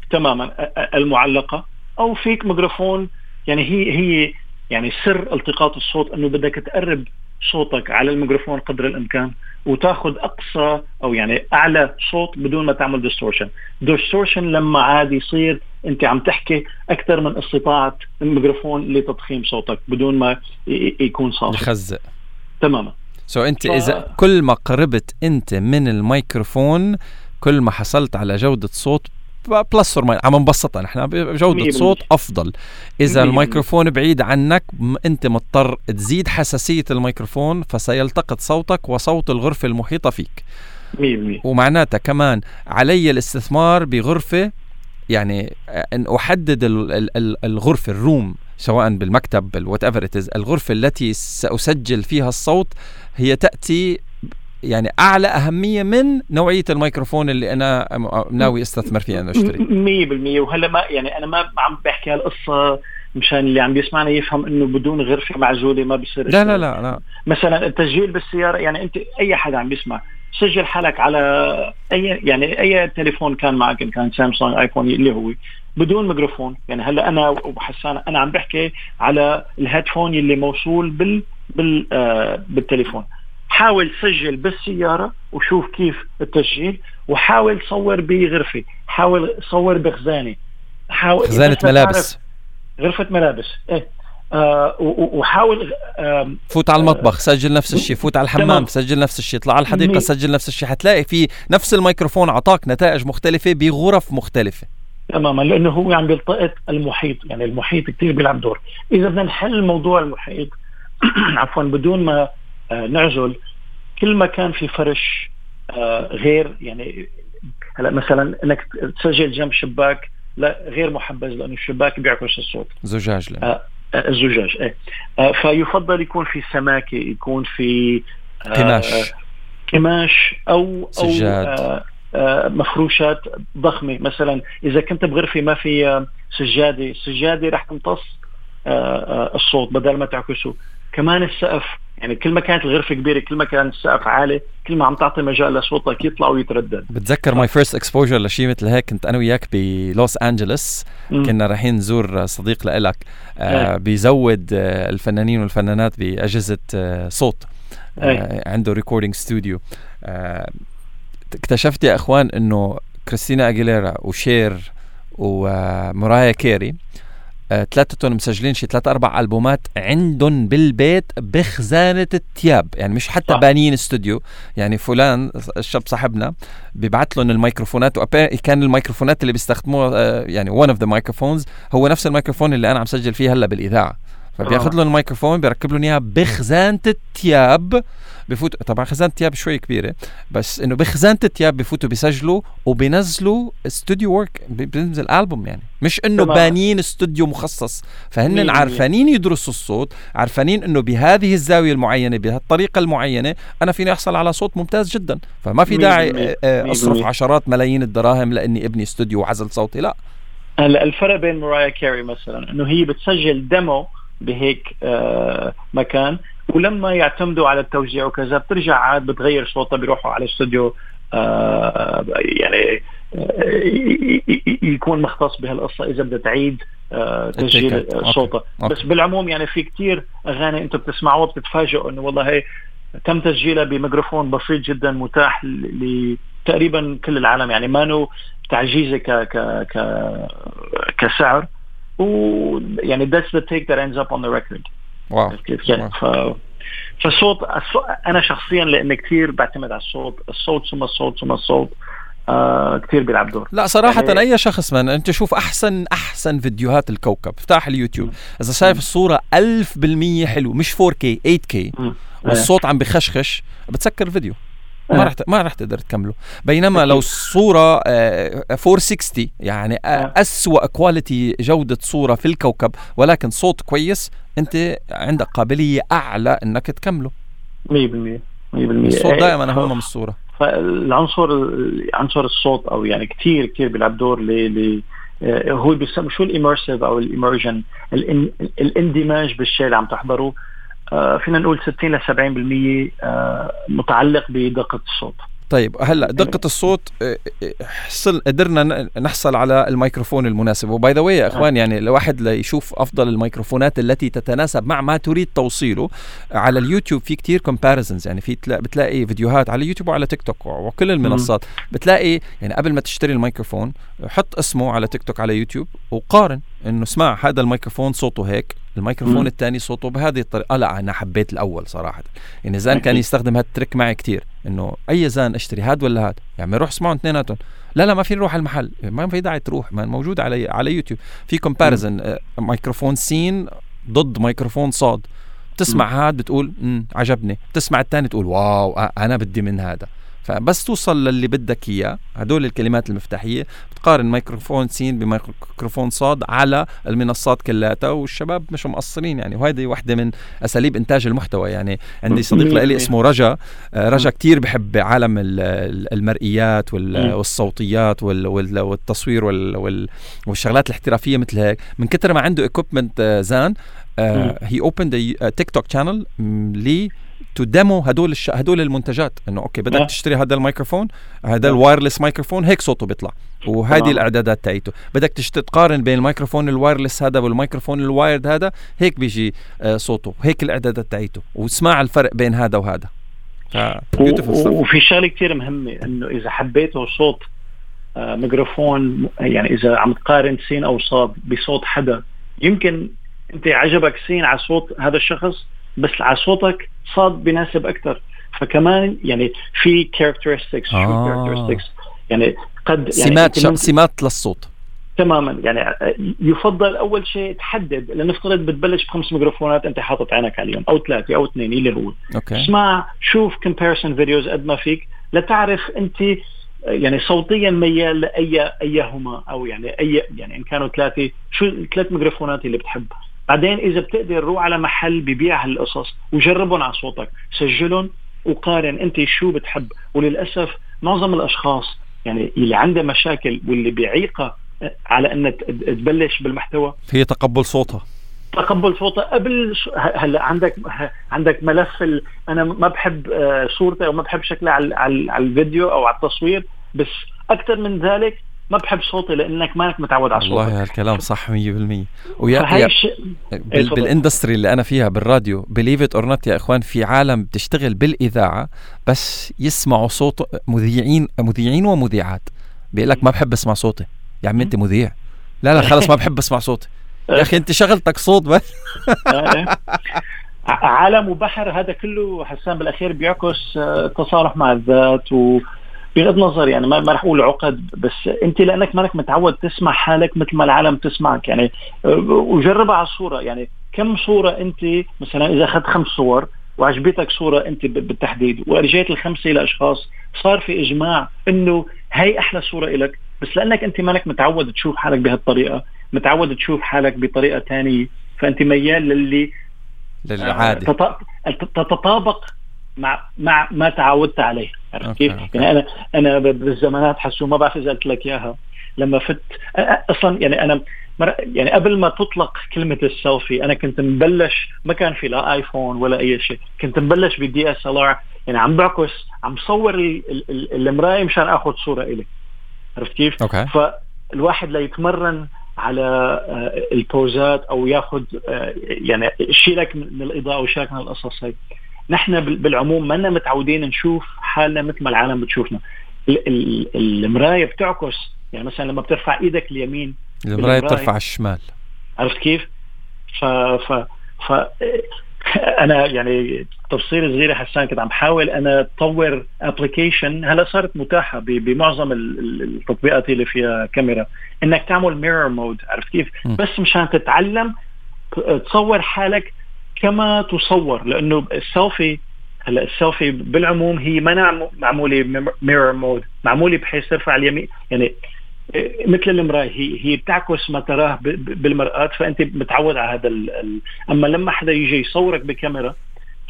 تماما المعلقة. أو فيك ميكروفون يعني هي هي يعني سر التقاط الصوت أنه بدك تقرب صوتك على الميكروفون قدر الإمكان وتاخذ أقصى أو يعني أعلى صوت بدون ما تعمل distortion distortion لما عاد يصير أنت عم تحكي أكثر من استطاعة الميكروفون لتضخيم صوتك بدون ما يكون صافي يخزق تماما. so so أنت ف... إذا كل ما قربت أنت من الميكروفون كل ما حصلت على جودة صوت plus or عم نبسطها نحن بجودة صوت أفضل. إذا الميكروفون بعيد عنك أنت مضطر تزيد حساسية الميكروفون فسيلتقط صوتك وصوت الغرفة المحيطة فيك. 100% ومعناتها كمان علي الاستثمار بغرفة يعني إن أحدد الغرفة الروم سواء بالمكتب بالوات ايفر الغرفة التي سأسجل فيها الصوت هي تأتي يعني أعلى أهمية من نوعية الميكروفون اللي أنا ناوي أستثمر فيها انه اشتري 100% وهلا ما يعني أنا ما عم بحكي هالقصة مشان اللي عم بيسمعنا يفهم إنه بدون غرفة معزولة ما بصير لا لا لا لا. مثلا التسجيل بالسيارة يعني أنت أي حدا عم بيسمع سجل حالك على اي يعني أي تليفون كان معك إن كان سامسونج آيفون اللي هو بدون ميكروفون. يعني هلا أنا وحسان أنا عم بحكي على ال headphone اللي موصول بال بال آه بالتليفون. حاول سجل بالسيارة وشوف كيف التسجيل وحاول صور بغرفة حاول صور بخزانة. حاول خزانة ملابس. غرفة ملابس إيه. آه وحاول آه فوت على المطبخ سجل نفس الشيء فوت على الحمام تمام. سجل نفس الشيء اطلع على الحديقة سجل نفس الشيء. حتلاقي في نفس الميكروفون اعطاك نتائج مختلفة بغرف مختلفة. تماما لأنه هو عم بيلتقط المحيط يعني المحيط كثير بيلعب دور. إذا بدنا نحل موضوع المحيط [CLEARS THROAT] عفوا بدون ما آه نعزل كل ما كان في فرش آه غير يعني هلا مثلا إنك تسجل جنب شباك لا غير محبذ لأنه الشباك بيعكس الصوت زجاج لأ. آه الزجاج إيه آه فيفضل يكون في سماكة يكون في آه قماش قماش أو سجاد. أو آه آه مفروشات ضخمة مثلا إذا كنت بغرفة ما في سجادة السجاده رح تمتص آه، آه، الصوت بدل ما تعكسه. كمان السقف يعني كل ما كانت الغرفة كبيرة كل ما كان السقف عالي كل ما عم تعطي مجال لصوتك يطلع ويتردد. بتذكر my first exposure لشيء مثل هيك كنت أنا وياك بلوس انجلوس كنا رايحين نزور صديق لإلك آه بيزود آه الفنانين والفنانات بأجهزة آه صوت آه عنده recording studio آه اكتشفت يا إخوان إنه كريستينا أجيليرا وشير ومرايا كيري آه، ثلاثتهم مسجلين شي ثلاث أربع ألبومات عندهم بالبيت بخزانة الثياب يعني مش حتى صح. بانيين استوديو. يعني فلان الشاب صاحبنا بيبعت لهم الميكروفونات كان الميكروفونات اللي بيستخدموها آه، يعني one of the microphones هو نفس الميكروفون اللي أنا عم سجل فيه هلا بالإذاعة. فبياخذ لهم الميكروفون بيركب لهم إياها بخزانة الثياب بفوت طبعا خزانة الثياب شوي كبيرة بس إنه بخزانة الثياب بفوتوا بيسجلوا وبينزلوا studio work بينزل البوم يعني. مش إنه بانين استوديو مخصص. فهن عارفانين يدرسوا الصوت عارفانين إنه بهذه الزاوية المعينة بهالطريقة المعينة أنا فيني أحصل على صوت ممتاز جدا. فما في داعي آه، أصرف عشرات ملايين الدراهم لأني ابني استوديو وعزل صوتي لا. هلا الفرق بين مرايا كاري مثلا إنه هي بتسجل demo بهيك آه مكان. ولما يعتمدوا على التوزيع وكذا بترجع عاد بتغير صوتها بيروحوا على استوديو آه يعني آه يكون مختص بهالقصة إذا بدها تعيد آه تسجيل صوتها. بس بالعموم يعني في كتير أغاني أنتم بتسمعوها بتتفاجئوا إنه والله هي تم تسجيلها بميكروفون بسيط جدا متاح لتقريبا كل العالم يعني ما تعجيزة ك ك ك كسعر. ويعني that's the take that ends up on the record. واو. كيف ف فالصوت أنا شخصيا لاني كثير بعتمد على الصوت. الصوت ثم الصوت ثم الصوت آه كثير بيلعب دور. لا صراحة يعني أي شخص من أنت شوف أحسن أحسن فيديوهات الكوكب. افتح اليوتيوب إذا شايف الصورة ألف بالمية حلو مش 4K 8K والصوت عم بخشخش بتسكر الفيديو. ما رح ما رح تقدر تكمله. بينما لو الصورة 460 آه، يعني اسوء quality جودة صورة في الكوكب ولكن صوت كويس أنت عندك قابلية أعلى إنك تكمله. 100% 100% الصوت دائما اهم من الصورة فالعنصر عنصر الصوت أو يعني كثير كثير بيلعب دور ل آه، هو بيسمى شو ال immersive أو ال immersion الاندماج بالشيء اللي عم تحضره. آه، فينا نقول 60 ل 70% آه، متعلق بدقة الصوت. طيب هلا دقة الصوت آه، حصل قدرنا نحصل على الميكروفون المناسب. و by the way يا إخوان يعني الواحد ليشوف أفضل الميكروفونات التي تتناسب مع ما تريد توصيله. على اليوتيوب في كتير comparisons يعني في بتلاقي فيديوهات على اليوتيوب وعلى تيك توك وكل المنصات. بتلاقي يعني قبل ما تشتري الميكروفون حط اسمه على تيك توك على يوتيوب وقارن إنه اسمع هذا الميكروفون صوته هيك. الميكروفون الثاني صوته بهذه الطريقة. آه لا أنا حبيت الأول صراحة. يعني زان كان يستخدم ال trick معي كتير إنه أي زان أشتري هاد ولا هاد يعني روح اسمعهم اثنيناتهم لا لا ما في نروح المحل ما في داعي تروح ما موجود على على يوتيوب. في comparison ميكروفون سين ضد ميكروفون صاد. تسمع هاد بتقول عجبني. تسمع الثاني تقول wow أنا بدي من هذا. فبس توصل للي بدك إياه. هدول الكلمات المفتاحية. بتقارن ميكروفون سين بميكروفون صاد على المنصات كلها والشباب مش مقصرين يعني. وهذه واحدة من أساليب إنتاج المحتوى يعني. عندي صديق لي اسمه رجا. آه، رجا كتير بحب عالم المرئيات والصوتيات والتصوير والشغلات الاحترافية مثل هيك. من كثر ما عنده equipment زان he opened TikTok channel only to demo هدول الش... هدول المنتجات. إنه okay بدك أه. تشتري هذا الميكروفون هذا ال wireless microphone هيك صوته بيطلع. وهذه الأعدادات تاعيته. بدك تشت... تقارن بين الميكروفون ال wireless هذا والميكروفون ال wired هذا هيك بيجي آه صوته. هيك الأعدادات تاعيته. واسمع الفرق بين هذا وهذا. ف... وفي شغلة كثير مهمة إنه إذا حبيته صوت آه ميكروفون يعني إذا عم تقارن سين أو صاد بصوت حدا يمكن أنت عجبك سين على صوت هذا الشخص بس على صوتك صاد بيناسب أكثر فكمان يعني في characteristics شو characteristics يعني قد يعني سمات سمات للصوت. تماما. يعني يفضل أول شيء تحدد لنفترض بتبلش بخمس ميكروفونات أنت حاطط عينك عليهم أو ثلاثة أو اثنين اللي هو. okay. اسمع شوف comparison videos قد ما فيك لتعرف أنت يعني صوتيا ميال لاي أيهما أو يعني اي يعني إن كانوا ثلاثة شو الثلاث ميكروفونات اللي بتحب. بعدين إذا بتقدر روح على محل ببيع هالقصص وجربهم على صوتك. سجلهم وقارن أنت شو بتحب. وللأسف معظم الأشخاص يعني اللي عنده مشاكل واللي بيعيقها على ان تبلش بالمحتوى. هي تقبل صوتها. تقبل صوتها. قبل هلا عندك عندك ملف ال... أنا ما بحب آه، صورته أو ما بحب شكله على على الفيديو أو على التصوير بس أكثر من ذلك ما بحب صوتي لأنك مانك متعود على صوتي والله هالكلام صح 100% ويا يا بال بال industry اللي أنا فيها بالراديو believe it or يا إخوان في عالم بتشتغل بالإذاعة بس يسمعوا صوت مذيعين مذيعين ومذيعات. بيقول لك ما بحب أسمع صوتي. يا عمي أنت مذيع. لا لا خلص ما بحب أسمع صوتي. يا أخي أنت شغلتك صوت بس. عالم وبحر هذا كله حسان بالأخير بيعكس آه، التصالح مع الذات و بغض النظر يعني ما رح أقول عقد بس أنت لأنك مانك متعود تسمع حالك مثل ما العالم تسمعك يعني وجربها على الصورة يعني كم صورة أنت مثلا إذا أخذت خمس صور وعجبتك صورة أنت بالتحديد ورجيت الخمسة لاشخاص صار في إجماع إنه هي أحلى صورة لك بس لأنك أنت مانك متعود تشوف حالك بهالطريقة متعود تشوف حالك بطريقة ثانية فأنت ميال للي للعادي تتطابق مع مع ما تعودت عليه عرفت كيف؟ يعني أنا أنا بالزمانات حسوا ما بعرف إذا قلت لك إياها لما فت أصلا يعني أنا يعني قبل ما تطلق كلمة السيلفي أنا كنت مبلش ما كان في لا آيفون ولا أي شيء كنت مبلش ب DSLR يعني عم بعكس عم صور المراية مشان آخذ صورة إلي عرفت كيف؟ أوكي. فالواحد ليتمرن على آه، البوزات أو ياخذ آه، يعني شيلك من الإضاءة وشيلك من القصص هي نحن بالعموم ما متعودين نشوف حالنا مثل ما العالم بتشوفنا المراية بتعكس يعني مثلا لما بترفع إيدك اليمين المراية بترفع الشمال عرفت كيف؟ ف ف ف أنا يعني تفصيل صغيره حسان كنت عم بحاول أنا أطور application هلا صارت متاحة بمعظم التطبيقات اللي فيها كاميرا إنك تعمل mirror mode عرفت كيف؟ م. بس مشان تتعلم تصور حالك كما تصور لأنه السيلفي هلا السيلفي بالعموم هي ما معمولة mirror mode معمولة بحيث ترفع اليمين يعني إيه، مثل المرايه هي هي بتعكس ما تراه بالمرآة فأنت متعود على هذا أما لما حدا يجي يصورك بكاميرا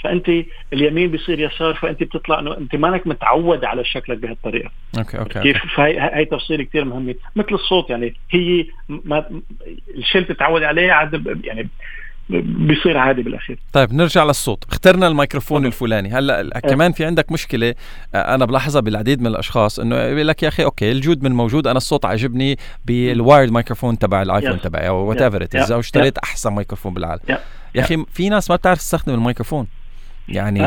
فأنت اليمين بيصير يسار فأنت بتطلع إنه أنت مانك متعود على شكلك بهالطريقة. okay okay كيف؟ فهي هي تفصيل كثير مهمة. مثل الصوت يعني هي ما الشيء اللي بتتعود عليه عاد يعني بيصير عادي بالأخير. طيب نرجع للصوت. اخترنا الميكروفون طبعا. الفلاني. هلا كمان في عندك مشكلة آه، أنا بلاحظها بالعديد من الأشخاص إنه يقول لك يا أخي okay الجود من موجود أنا الصوت عجبني بال wired microphone تبع الايفون تبعي أو whatever أو اشتريت أحسن ميكروفون بالعالم. يا أخي في ناس ما بتعرف تستخدم الميكروفون. يعني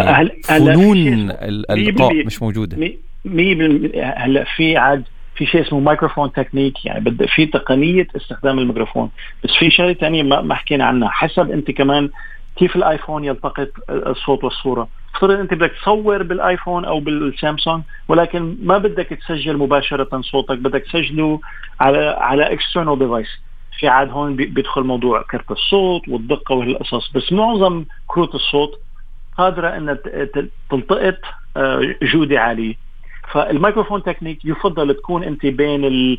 فنون اللقاء مش موجودة. 100% هلا في عاد في شيء اسمه microphone technique يعني بدأ في تقنية استخدام الميكروفون. بس في شغلة ثانية ما, ما حكينا عنها. حسب أنت كمان كيف الآيفون يلتقط الصوت والصورة. افترض أنت بدك تصور بالآيفون أو بالسامسونج ولكن ما بدك تسجل مباشرة صوتك بدك تسجله على على external device في عاد هون بيدخل موضوع كرت الصوت والدقة وهالقصص بس معظم كروت الصوت قادرة إنها تلتقط آه، جودة عالية. فال microphone technique يفضل تكون انت بين ال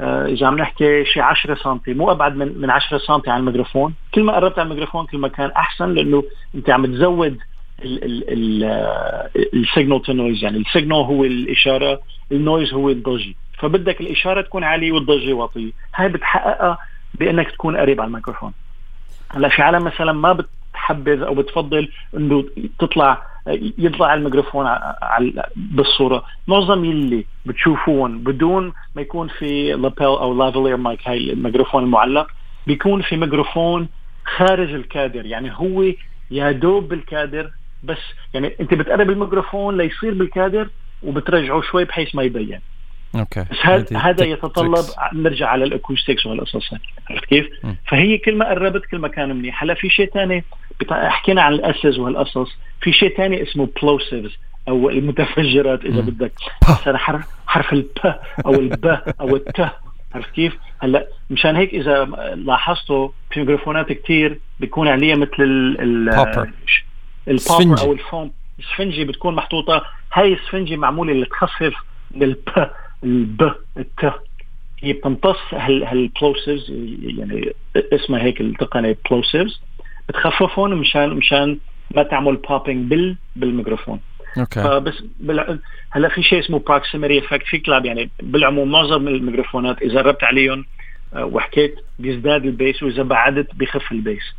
آه، إذا عم نحكي شي 10 سم مو أبعد من من 10 سم عن الميكروفون. كل ما قربت على الميكروفون كل ما كان أحسن لأنه أنت عم تزود ال signal to noise يعني ال signal هو الإشارة ال noise هو الضجة. فبدك الإشارة تكون عالية والضجة واطية. هاي بتحققها بأنك تكون قريب على الميكروفون. هلأ في عالم مثلا ما بتحبذ أو بتفضل إنه تطلع يطلع الميكروفون بالصورة. معظم يلي بتشوفون بدون ما يكون في lapel أو lavalier mic هاي الميكروفون المعلق بيكون في ميكروفون خارج الكادر. يعني هو يا دوب بالكادر بس. يعني أنت بتقرب الميكروفون ليصير بالكادر وبترجعه شوي بحيث ما يبين. okay. بس هذا هذا يتطلب نرجع على ال acoustics وهالقصص عرفت كيف؟ م. فهي كل ما قربت كل ما كان منيح. هلا في شيء ثاني حكينا عن ال S's وهالقصص في شيء ثاني اسمه plosives أو المتفجرات إذا م. بدك. هذا حرف حرف الب أو الب أو الت عرفت كيف؟ هلا مشان هيك إذا لاحظتوا في ميكروفونات كثير بيكون عليها مثل ال البوبر أو الفون. السفنجي بتكون محطوطة. هاي السفنجي معمولة لتخفف الب الب الت. هي بتمتص هال plosives يعني اسمها هيك التقنية plosives بتخففهم مشان مشان ما تعمل popping بال بالميكروفون. okay. فبس بال... هلا في شيء اسمه proximity effect في كلاب يعني بالعموم معظم الميكروفونات إذا قربت عليهم آه، وحكيت بيزداد ال bass وإذا بعدت بخف ال bass.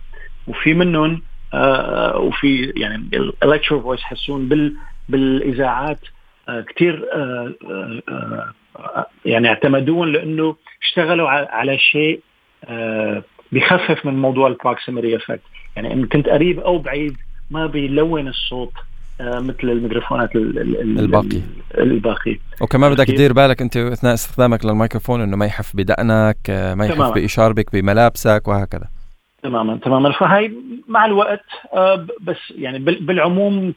وفي منهم آه وفي يعني الالكترو فويس حسون بال بالإذاعات آه كثير آه آه يعني اعتمدون لأنه اشتغلوا على شيء آه بخفف من موضوع ال proximity effect. يعني إن كنت قريب أو بعيد ما بيلون الصوت آه، مثل الميكروفونات الباقي. الباقي. وكمان بدك تدير بالك أنت أثناء استخدامك للميكروفون إنه ما يحف بدقنك آه، ما يحف بإشاربك بملابسك وهكذا. تماما تماما. فهي مع الوقت آه، بس يعني بالعموم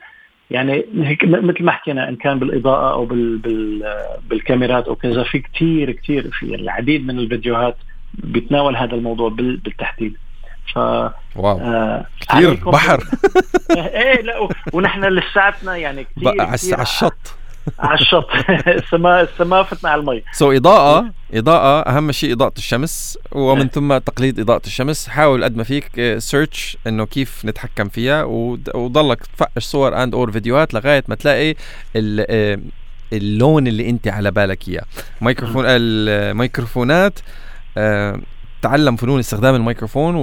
يعني هيك مثل ما حكينا إن كان بالإضاءة أو بال بال بالكاميرات أو كذا في كثير كثير في العديد من الفيديوهات بيتناول هذا الموضوع بالتحديد. ف wow. آه كثير بحر. [LAUGHS] إيه لا ونحن لساتنا يعني كثير على الشط. على الشط. [LAUGHS] السماء السماء فتنا على المي. so so, اضاءه إضاءة أهم شيء إضاءة الشمس ومن إيه. ثم تقليد إضاءة الشمس. حاول قد ما فيك search آه، إنه كيف نتحكم فيها وضلك تفقش صور and or فيديوهات لغاية ما تلاقي آه، اللون اللي أنت على بالك إياه. ميكروفون الميكروفونات آه تعلم فنون استخدام الميكروفون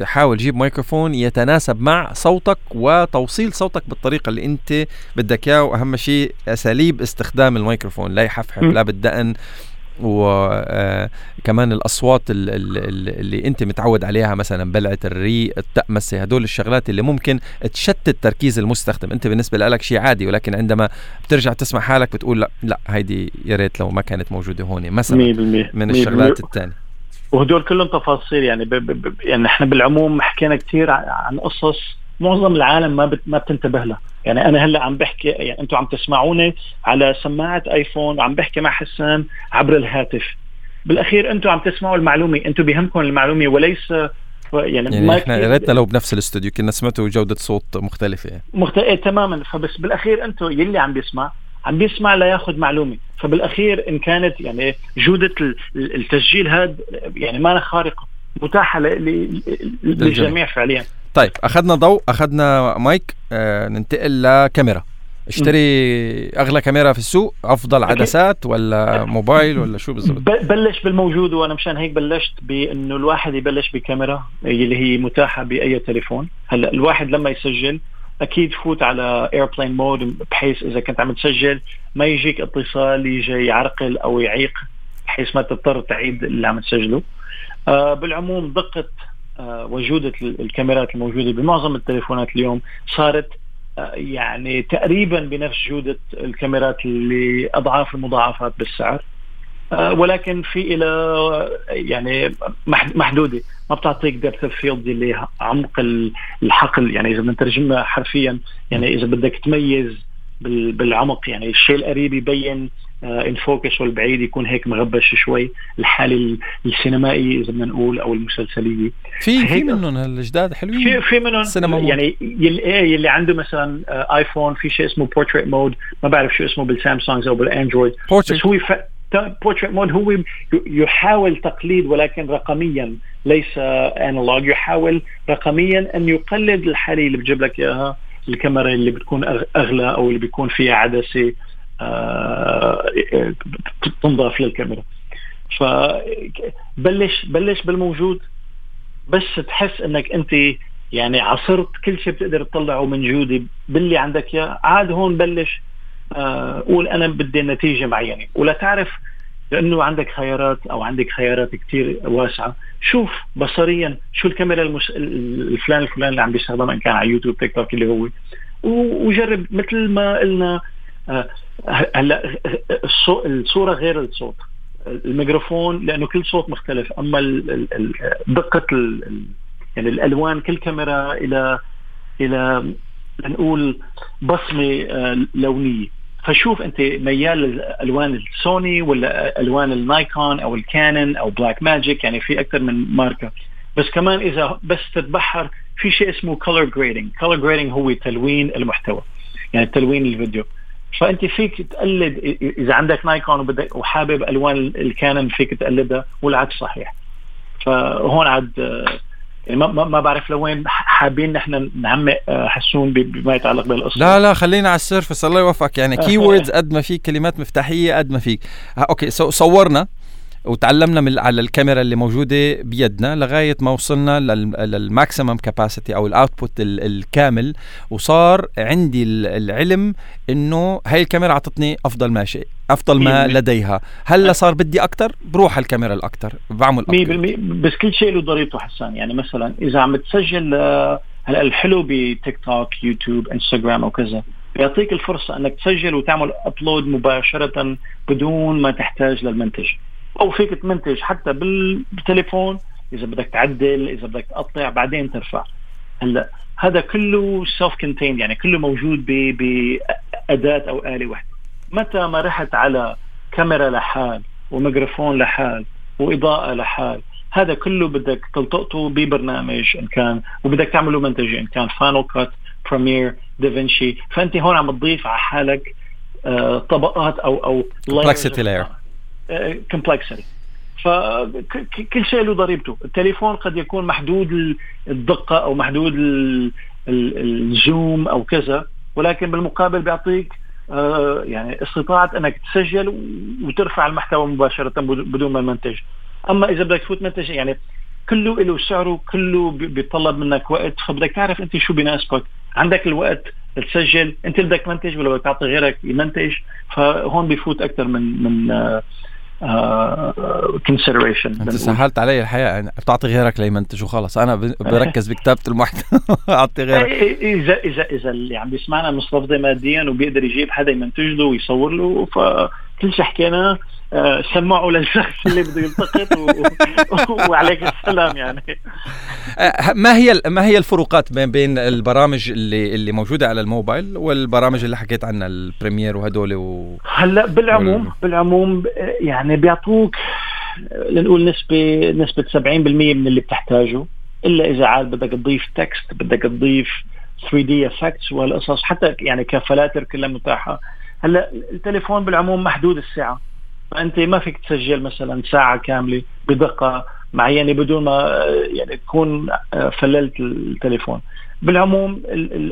وحاول جيب ميكروفون يتناسب مع صوتك وتوصيل صوتك بالطريقة اللي انت بدك اياه. وأهم شيء أساليب استخدام الميكروفون لا يحفحف لا بالدقن. وكمان آه، الأصوات اللي انت متعود عليها مثلا بلعة الري التأمسه هدول الشغلات اللي ممكن تشتت تركيز المستخدم. انت بالنسبة لك شيء عادي ولكن عندما بترجع تسمع حالك بتقول لا لا هيدي يا ريت لو ما كانت موجودة هون مثلا من الشغلات الثانية وهدول كلهم تفاصيل يعني ب ب ب يعني إحنا بالعموم حكينا كثير عن قصص معظم العالم ما بت ما بتنتبه لها. يعني أنا هلأ عم بحكي يعني أنتم عم تسمعوني على سماعة آيفون وعم بحكي مع حسان عبر الهاتف. بالأخير أنتم عم تسمعوا المعلومة أنتم بيهمكم المعلومة وليس يعني, يعني ما إحنا يا ريتنا لو بنفس الاستوديو كنا سمعتوا جودة صوت مختلفة. يعني. مختلفه تماما. فبس بالأخير أنتم يلي عم بيسمع عم بيسمع لياخذ معلومة. فبالأخير إن كانت يعني جودة التسجيل هذا يعني ما خارقة متاحة للجميع. فعليا. طيب أخذنا ضوء أخذنا مايك آه ننتقل لكاميرا. اشتري أغلى كاميرا في السوق أفضل عدسات ولا موبايل ولا شو بالضبط؟ بلش بالموجود وأنا مشان هيك بلشت بإنه الواحد يبلش بكاميرا اللي هي متاحة بأي تليفون. هلأ الواحد لما يسجل أكيد فوت على airplane mode بحيث إذا كنت عم تسجل ما يجيك اتصال يجي يعرقل أو يعيق بحيث ما تضطر تعيد اللي عم تسجله. آه بالعموم دقة آه وجودة الكاميرات الموجودة بمعظم التليفونات اليوم صارت آه يعني تقريبا بنفس جودة الكاميرات اللي أضعاف المضاعفات بالسعر. ولكن في إلى يعني محدودة. ما بتعطيك depth field اللي عمق الحقل. يعني إذا بنترجمها حرفيا يعني إذا بدك تميز بالعمق يعني الشيء القريب يبين in focus والبعيد يكون هيك مغبش شوي. الحالة السينمائي إذا بدنا نقول أو المسلسلية. في في منهم الجداد حلوين. في في منهم يعني يلي, إيه، يلي عنده مثلا ايفون في شيء اسمه portrait mode ما بعرف شو اسمه بالسامسونج أو بالأندرويد. بس هو portrait mode هو يحاول تقليد ولكن رقميا ليس analog يحاول رقميا أن يقلد الحالة اللي بتجيب لك إياها الكاميرا اللي بتكون أغلى أو اللي بيكون فيها عدسة آه، تنضاف للكاميرا. فبلش بلش بالموجود. بس تحس إنك أنت يعني عصرت كل شيء بتقدر تطلعه من جودة باللي عندك إياه. عاد هون بلش قول أنا بدي نتيجة معينة. ولا تعرف لأنه عندك خيارات أو عندك خيارات كثير واسعة. شوف بصريا شو الكاميرا المس... الفلان الفلان اللي عم بيستخدمها إن كان على يوتيوب تيك توك اللي هو. وجرب مثل ما قلنا آه، هلأ الصورة غير الصوت. الميكروفون لأنه كل صوت مختلف. أما دقة يعني الألوان كل كاميرا إلى إلى نقول بصمة آه، لونية. فشوف أنت ميال للألوان السوني ولا ألوان النايكون أو ال Canon أو Blackmagic يعني في أكثر من ماركة. بس كمان إذا بس تتبحر في شيء اسمه color grading color grading هو تلوين المحتوى يعني تلوين الفيديو. فأنت فيك تقلد إذا عندك نايكون وحابب ألوان ال Canon فيك تقلدها والعكس صحيح. فهون عاد يعني ما بعرف لوين حابين نحن نعمق آه، حسون بما يتعلق بالقصة. لا لا خلينا على ال surface. الله يوفقك. يعني keywords قد ما فيك كلمات مفتاحية قد ما فيك okay صورنا. وتعلمنا من على الكاميرا اللي موجودة بيدنا لغاية ما وصلنا لل maximum capacity أو ال output الكامل. وصار عندي العلم إنه هاي الكاميرا اعطتني أفضل ما شيء أفضل ما لديها. هلأ صار بدي أكثر بروح على الكاميرا الاكثر بعمل أكثر بس كل شيء له ضريبته حسان. يعني مثلا إذا عم تسجل آه، هلأ الحلو بتيك توك يوتيوب إنستغرام أو كذا بيعطيك الفرصة إنك تسجل وتعمل upload مباشرة بدون ما تحتاج للمنتجة. أو فيك تمنتج حتى بالتليفون إذا بدك تعدل إذا بدك تقطع بعدين ترفع. هلأ هذا كله self-contained يعني كله موجود بأداة أو آلة واحدة. متى ما رحت على كاميرا لحال وميكروفون لحال وإضاءة لحال هذا كله بدك تلتقطه ببرنامج إن كان وبدك تعمله منتج إن كان Final Cut Premiere DaVinci فأنت هون عم تضيف على حالك آه، طبقات أو أو complexity layer. complexity فكل شيء له ضريبته. التليفون قد يكون محدود الدقة أو محدود الزوم أو كذا ولكن بالمقابل بيعطيك آه، يعني استطاعة أنك تسجل وترفع المحتوى مباشرة بدون ما المنتج. أما إذا بدك تفوت منتج يعني كله له سعره كله بيتطلب منك وقت فبدك تعرف أنت شو بيناسبك عندك الوقت تسجل أنت بدك منتج ولا بدك تعطي غيرك يمنتج فهون بيفوت أكثر من من آه consideration أنت سهلت علي الحقيقة يعني بتعطي غيرك ليمنتج وخلاص أنا [LAUGHS] بركز بكتابة المحتوى. [LAUGHS] أعطي غيرك. إذا إذا إذا اللي عم بيسمعنا مستفضي ماديا وبيقدر يجيب حدا يمنتج له ويصور له فكل شيء حكيناه آه، سمعوا للشخص اللي بده يلتقط و... وعليك السلام يعني. آه، ما هي ما هي الفروقات بين بين البرامج اللي اللي موجودة على الموبايل والبرامج اللي حكيت عنها البريمير وهدول و... هلأ بالعموم وال... بالعموم يعني بيعطوك لنقول نسبه نسبة 70% من اللي بتحتاجه إلا إذا عاد بدك تضيف text بدك تضيف 3D effects والقصص حتى يعني كفلاتر كلها متاحة. هلأ التليفون بالعموم محدود السعه فانت ما فيك تسجل مثلا ساعة كاملة بدقة معينه بدون ما يعني تكون فللت التليفون. بالعموم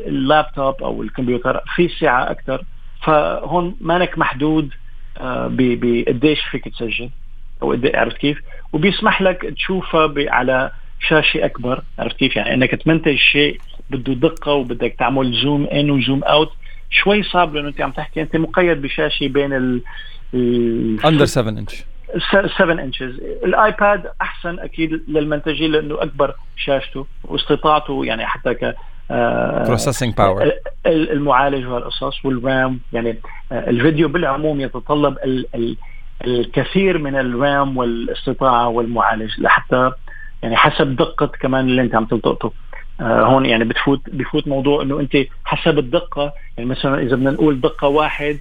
اللابتوب أو الكمبيوتر في سعة أكثر فهون مانك محدود آه، بقديش فيك تسجل أو عرفت كيف؟ وبيسمح لك تشوفها على شاشة أكبر. عرفت كيف؟ يعني إنك تمنتج شيء بده دقة وبدك تعمل zoom in و zoom out. شوي صعب لأنه أنت عم تحكي أنت مقيد بشاشة بين ال under 7 انش 7 inches ال iPad أحسن أكيد للمنتجين لأنه أكبر شاشته واستطاعته يعني حتى ك processing آه، power المعالج والقصص والرام. يعني آه، الفيديو بالعموم يتطلب ال ال الكثير من الرام والاستطاعة والمعالج لحتى يعني حسب دقة كمان اللي أنت عم تلتقطه. آه هون يعني بتفوت بفوت موضوع إنه أنت حسب الدقة. يعني مثلا إذا بدنا نقول دقة واحد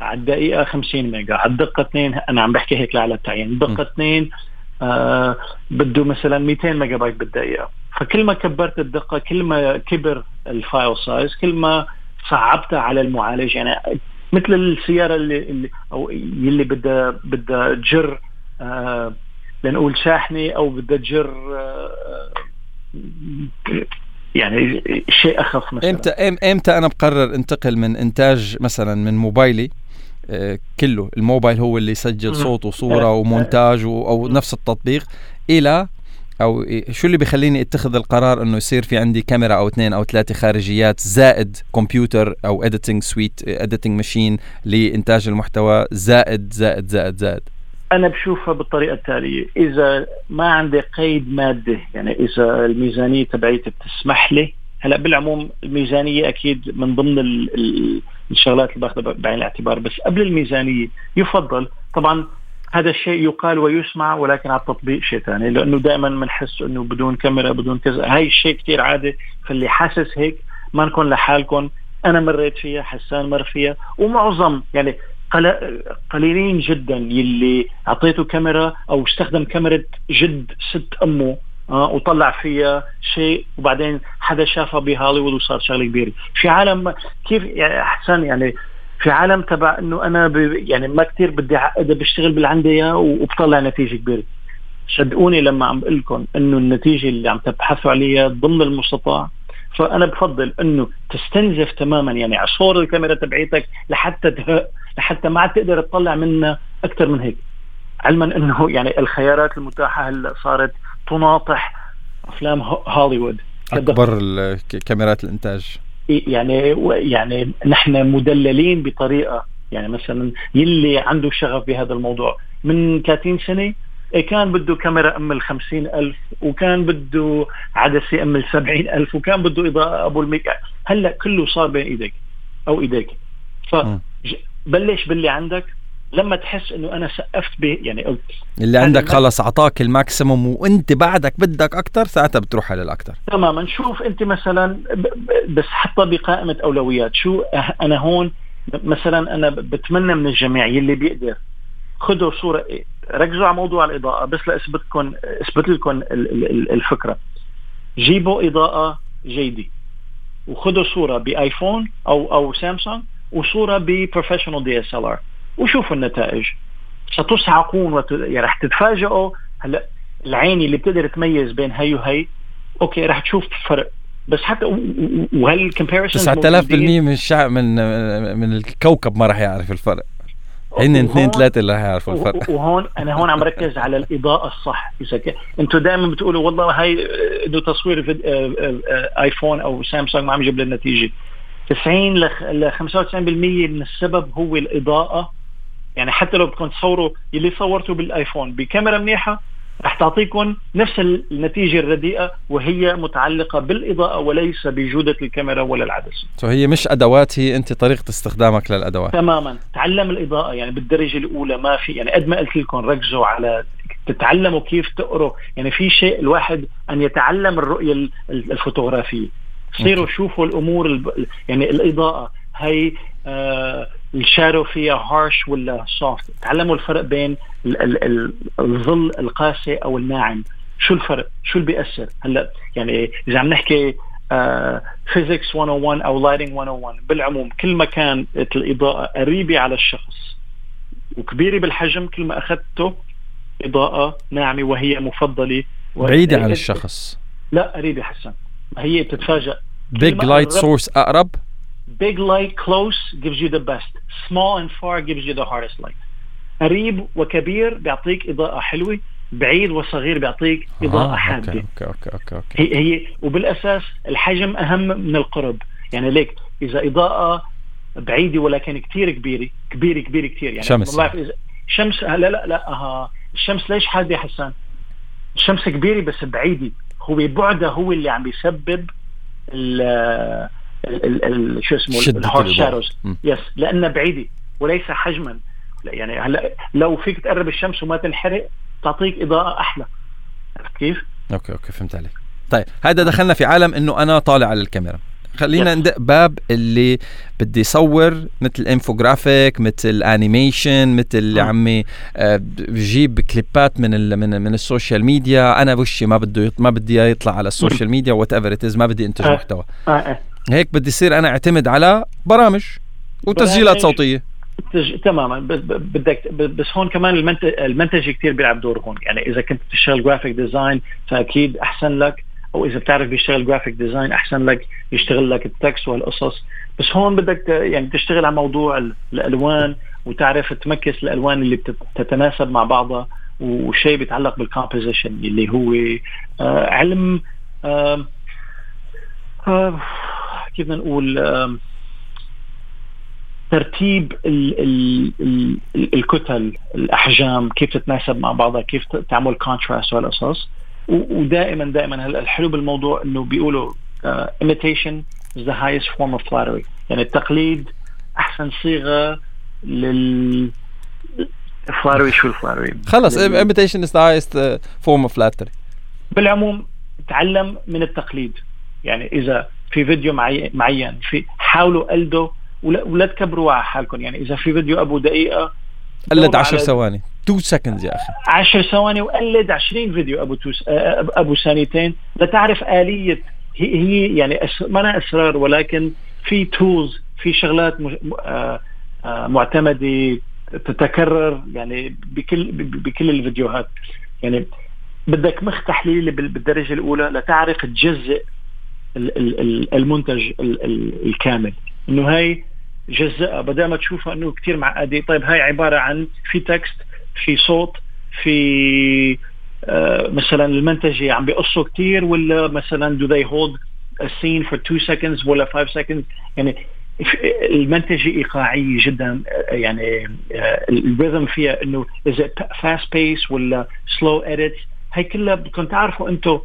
على الدقيقة 50 ميجا. على الدقة اثنين أنا عم بحكي هيك على التعيين الدقة اثنين آه بده مثلا 200 ميجا بايت بالدقيقة. فكل ما كبرت الدقة كل ما كبر ال file size كل ما صعبتها على المعالج. يعني مثل السيارة اللي, اللي أو اللي بدها بدها تجر آه لنقول شاحنة أو بدها تجر آه يعني شيء أخف مثلا. إمتى إمتى أنا بقرر انتقل من إنتاج مثلا من موبايلي كله. الموبايل هو اللي يسجل صوت وصورة ومونتاج أو نفس التطبيق إلى أو شو اللي بيخليني أتخذ القرار إنه يصير في عندي كاميرا أو اثنين أو ثلاثة خارجيات زائد كمبيوتر أو editing suite editing machine لإنتاج المحتوى زائد زائد زائد زائد؟ أنا بشوفها بالطريقة التالية. إذا ما عندي قيد مادي يعني إذا الميزانية تبعيتي بتسمح لي هلأ بالعموم الميزانية أكيد من ضمن الشغلات اللي باخذها بعين الاعتبار بس قبل الميزانية يفضل. طبعا هذا الشيء يقال ويسمع ولكن على التطبيق شيء ثاني لأنه دائما بنحس إنه بدون كاميرا بدون كذا. هاي الشيء كثير عادي فاللي حاسس هيك ما نكون لحالكم. أنا مريت فيها حسان مر فيها ومعظم يعني قليلين جدا يلي أعطيته كاميرا أو استخدم كاميرا جد ست أمه. وطلع فيها شيء وبعدين حدا شافها بهوليوود وصار شغلة كبيرة. في عالم كيف يعني أحسن يعني في عالم تبع إنه أنا يعني ما كثير بدي اعقدها بشتغل باللي عندي اياه وبطلع نتيجة كبيرة. صدقوني لما عم بقول لكم إنه النتيجة اللي عم تبحثوا عليها ضمن المستطاع فأنا بفضل إنه تستنزف تماما يعني عصور الكاميرا تبعيتك لحتى لحتى ما عاد تقدر تطلع منها أكثر من هيك. علما إنه يعني الخيارات المتاحة هلأ صارت تناطح أفلام هوليوود. أكبر كاميرات الإنتاج. يعني يعني نحن مدللين بطريقة يعني مثلا يلي عنده شغف بهذا الموضوع. من 30 سنة إيه كان بده كاميرا أم ال ألف وكان بده عدسة أم الألف وكان بده إضاءة أبو المية. هلأ كله صار بين إيديك أو إيديك. فبلش باللي عندك لما تحس إنه أنا سقفت به يعني قلت اللي عندك خلص اعطاك ال maximum وانت بعدك بدك أكثر ساعتها بتروح على الاكثر تماما. شوف أنت مثلا بس حطها بقائمة أولويات. شو أنا هون مثلا أنا بتمنى من الجميع يلي بيقدر. خذوا صوره ركزوا على موضوع الإضاءة بس لاثبتكم أثبت لكم الفكرة. جيبوا إضاءة جيدة وخذوا صورة ب iPhone أو أو سامسونج وصورة ب professional DSLR وشوفوا النتائج. ستصعقون وت... يعني رح تتفاجئوا. هلا العين اللي بتقدر تميز بين هي وهي okay رح تشوف فرق. بس حتى وهل ال comparison 9000% من الشعب من من الكوكب ما راح يعرف الفرق. هن اثنين ثلاثة اللي راح يعرفوا الفرق. وهون أنا هون عم ركز على الإضاءة الصح. إذا. أنتم دائما بتقولوا والله هاي إنه تصوير في آيفون أو سامسونج ما عم يجيب لنا نتيجة 90 ل 95% من السبب هو الإضاءة. يعني حتى لو بدكم تصوروا اللي صورته بالآيفون بكاميرا منيحة رح تعطيكم نفس النتيجة الرديئة وهي متعلقة بالإضاءة وليس بجودة الكاميرا ولا العدسة. so هي مش أدوات هي أنت طريقة استخدامك للأدوات. تماما، تعلم الإضاءة يعني بالدرجة الأولى ما في يعني قد ما قلت لكم ركزوا على تتعلموا كيف تقروا، يعني في شيء الواحد أن يتعلم الرؤية الفوتوغرافية. صيروا شوفوا الأمور يعني الإضاءة هي ال shadow فيها harsh ولا soft تعلموا الفرق بين الظل القاسي أو الناعم. شو الفرق؟ شو اللي بيأثر؟ هلأ يعني إذا عم نحكي physics uh, 101 أو lighting 101 بالعموم كل ما كانت الإضاءة قريبة على الشخص وكبيرة بالحجم كل ما أخذته إضاءة ناعمة وهي مفضلة. بعيدة عن الشخص. لا قريبة حسن. هي بتتفاجئ big light source أقرب؟ Big light close gives you the best. Small and far gives you the hardest light. قريب وكبير بيعطيك إضاءة حلوة. بعيد وصغير بيعطيك إضاءة آه، حادة. okay, okay okay okay. هي هي وبالأساس الحجم أهم من القرب. يعني ليك إذا إضاءة بعيدة ولكن كثير كبيرة كبيرة كبيرة كثير يعني شمس. إذا شمس لا لا لا آه. الشمس ليش حادة حسان؟ الشمس كبيرة بس بعيدة. هو بعدها هو اللي عم بيسبب شو اسمه ال hard shadows yes لأنها بعيدة وليس حجما. يعني هلا لو فيك تقرب الشمس وما تنحرق تعطيك إضاءة أحلى. عرفت كيف؟ okay okay فهمت عليك. طيب هذا دخلنا في عالم إنه أنا طالع على الكاميرا. خلينا ندق باب اللي بدي يصور مثل انفوجرافيك مثل animation مثل اللي عمي آه، بجيب كليبات من ال من من ال social media. أنا وشي ما بده ما بدي يطلع على ال social media whatever it ما بدي إنتج آه. محتوى. آه. هيك بدي يصير أنا اعتمد على برامج وتسجيلات برامج. صوتية. تج... تماما. بس بدك بس هون كمان المونتاج, المونتاج كثير بيلعب دور هون. يعني إذا كنت تشتغل graphic design فأكيد أحسن لك أو إذا بتعرف بيشتغل graphic design أحسن لك يشتغل لك ال text والقصص. بس هون بدك يعني تشتغل على موضوع الألوان وتعرف تمكس الألوان اللي بتتناسب مع بعضها وشيء بيتعلق بال composition اللي هو آه علم آه آه كيف بدنا نقول آه ترتيب ال ال ال الكتل الأحجام كيف تتناسب مع بعضها كيف تعمل كونتراست والقصص ودائما دائما هلا الحلو بالموضوع إنه بيقولوا uh, imitation is the highest form of flattery. يعني التقليد أحسن صيغة لل flattery شو ال flattery خلص imitation is the highest uh, form of flattery. بالعموم تعلم من التقليد. يعني إذا في فيديو معين معين. في حاولوا قلدوا ولا, ولا تكبروا على حالكم. يعني إذا في فيديو أبو دقيقة قلد 10 ثواني. 2 seconds يا أخي. 10 ثواني وقلد 20 فيديو أبو توس أبو ثانيتين لتعرف آلية هي, هي يعني أس... مانا أسرار ولكن في tools في شغلات م... آ... آ... معتمدة تتكرر يعني بكل بكل الفيديوهات. يعني بدك مخ تحليلي بالدرجة الأولى لتعرف تجزئ المنتج الكامل. إنه هاي جزأها بدل ما تشوفها إنه كثير معقدة طيب هاي عبارة عن في تكست في صوت في آه مثلا المنتجة عم بيقصوا كثير ولا مثلا do they hold a scene for 2 seconds ولا 5 seconds يعني المنتجة إيقاعية جدا يعني آه الريذم فيها إنه is it fast pace ولا slow edits هي كلها بدكم تعرفوا أنتم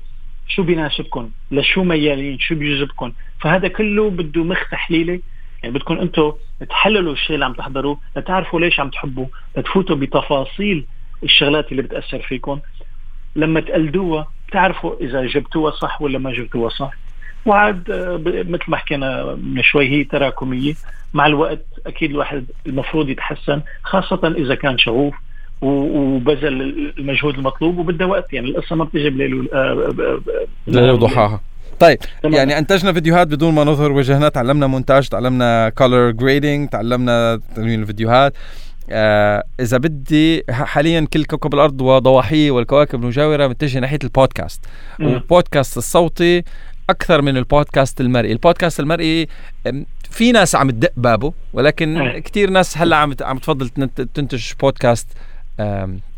شو بيناسبكم لشو ميالين؟ شو بيجذبكم فهذا كله بده مخ تحليلي. يعني بدكم أنتم تحللوا الشيء اللي عم تحضروه لتعرفوا ليش عم تحبوا لتفوتوا بتفاصيل الشغلات اللي بتأثر فيكم لما تقلدوها بتعرفوا إذا جبتوها صح ولا ما جبتوها صح. وعاد مثل ما حكينا من شوي هي تراكمية. مع الوقت أكيد الواحد المفروض يتحسن خاصة إذا كان شغوف. وبذل المجهود المطلوب وبدها وقت. يعني القصة ما بتجي بليل ليل وضحاها. طيب تمام. يعني أنتجنا فيديوهات بدون ما نظهر وجهنا تعلمنا مونتاج تعلمنا color grading تعلمنا تلوين الفيديوهات. آه إذا بدي حاليا كل كوكب الأرض وضواحيه والكواكب المجاورة متجه ناحية البودكاست. م. والبودكاست الصوتي أكثر من البودكاست المرئي. البودكاست المرئي في ناس عم تدق بابه ولكن كثير ناس هلأ عم عم تفضل تنتج بودكاست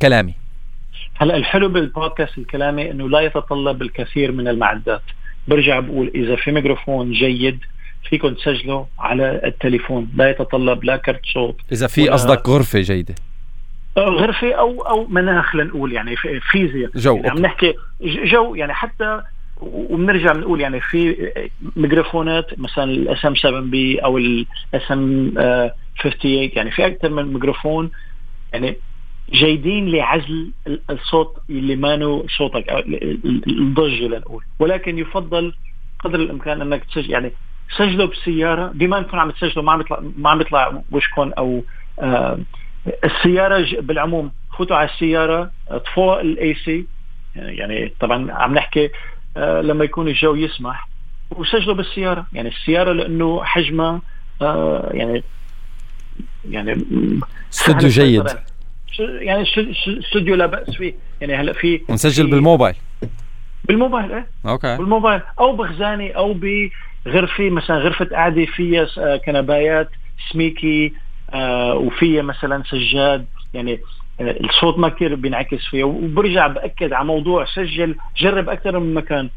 كلامي. هلا الحلو بالبودكاست الكلامي إنه لا يتطلب الكثير من المعدات. برجع بقول إذا في ميكروفون جيد فيكم تسجلوا على التليفون لا يتطلب لا كرت صوت إذا في قصدك غرفة جيدة. غرفة أو أو مناخ لنقول يعني فيزياء. جو يعني عم نحكي جو يعني حتى وبنرجع بنقول يعني في ميكروفونات مثلا ال SM 7 B أو ال SM 58 يعني في أكثر من ميكروفون يعني جيدين لعزل الصوت اللي مانو صوتك الضجة لنقول ولكن يفضل قدر الإمكان أنك تسجل يعني سجلوا بالسيارة بما أنكم عم تسجلوا ما عم يطلع ما عم يطلع وشكم أو آه السيارة بالعموم فوتوا على السيارة اطفوا ال AC يعني طبعا عم نحكي آه لما يكون الجو يسمح وسجلوا بالسيارة. يعني السيارة لأنه حجمها آه يعني يعني استوديو جيد. يعني استوديو لا بأس فيه. يعني هلا في نسجل بالموبايل. بالموبايل إيه؟ okay. بالموبايل. أو بخزانة أو بغرفه مثلا غرفة قعده فيها كنبايات سميكي آه وفيها مثلا سجاد. يعني الصوت ما كثير بينعكس فيها. وبرجع بأكد على موضوع سجل. جرب أكثر من مكان.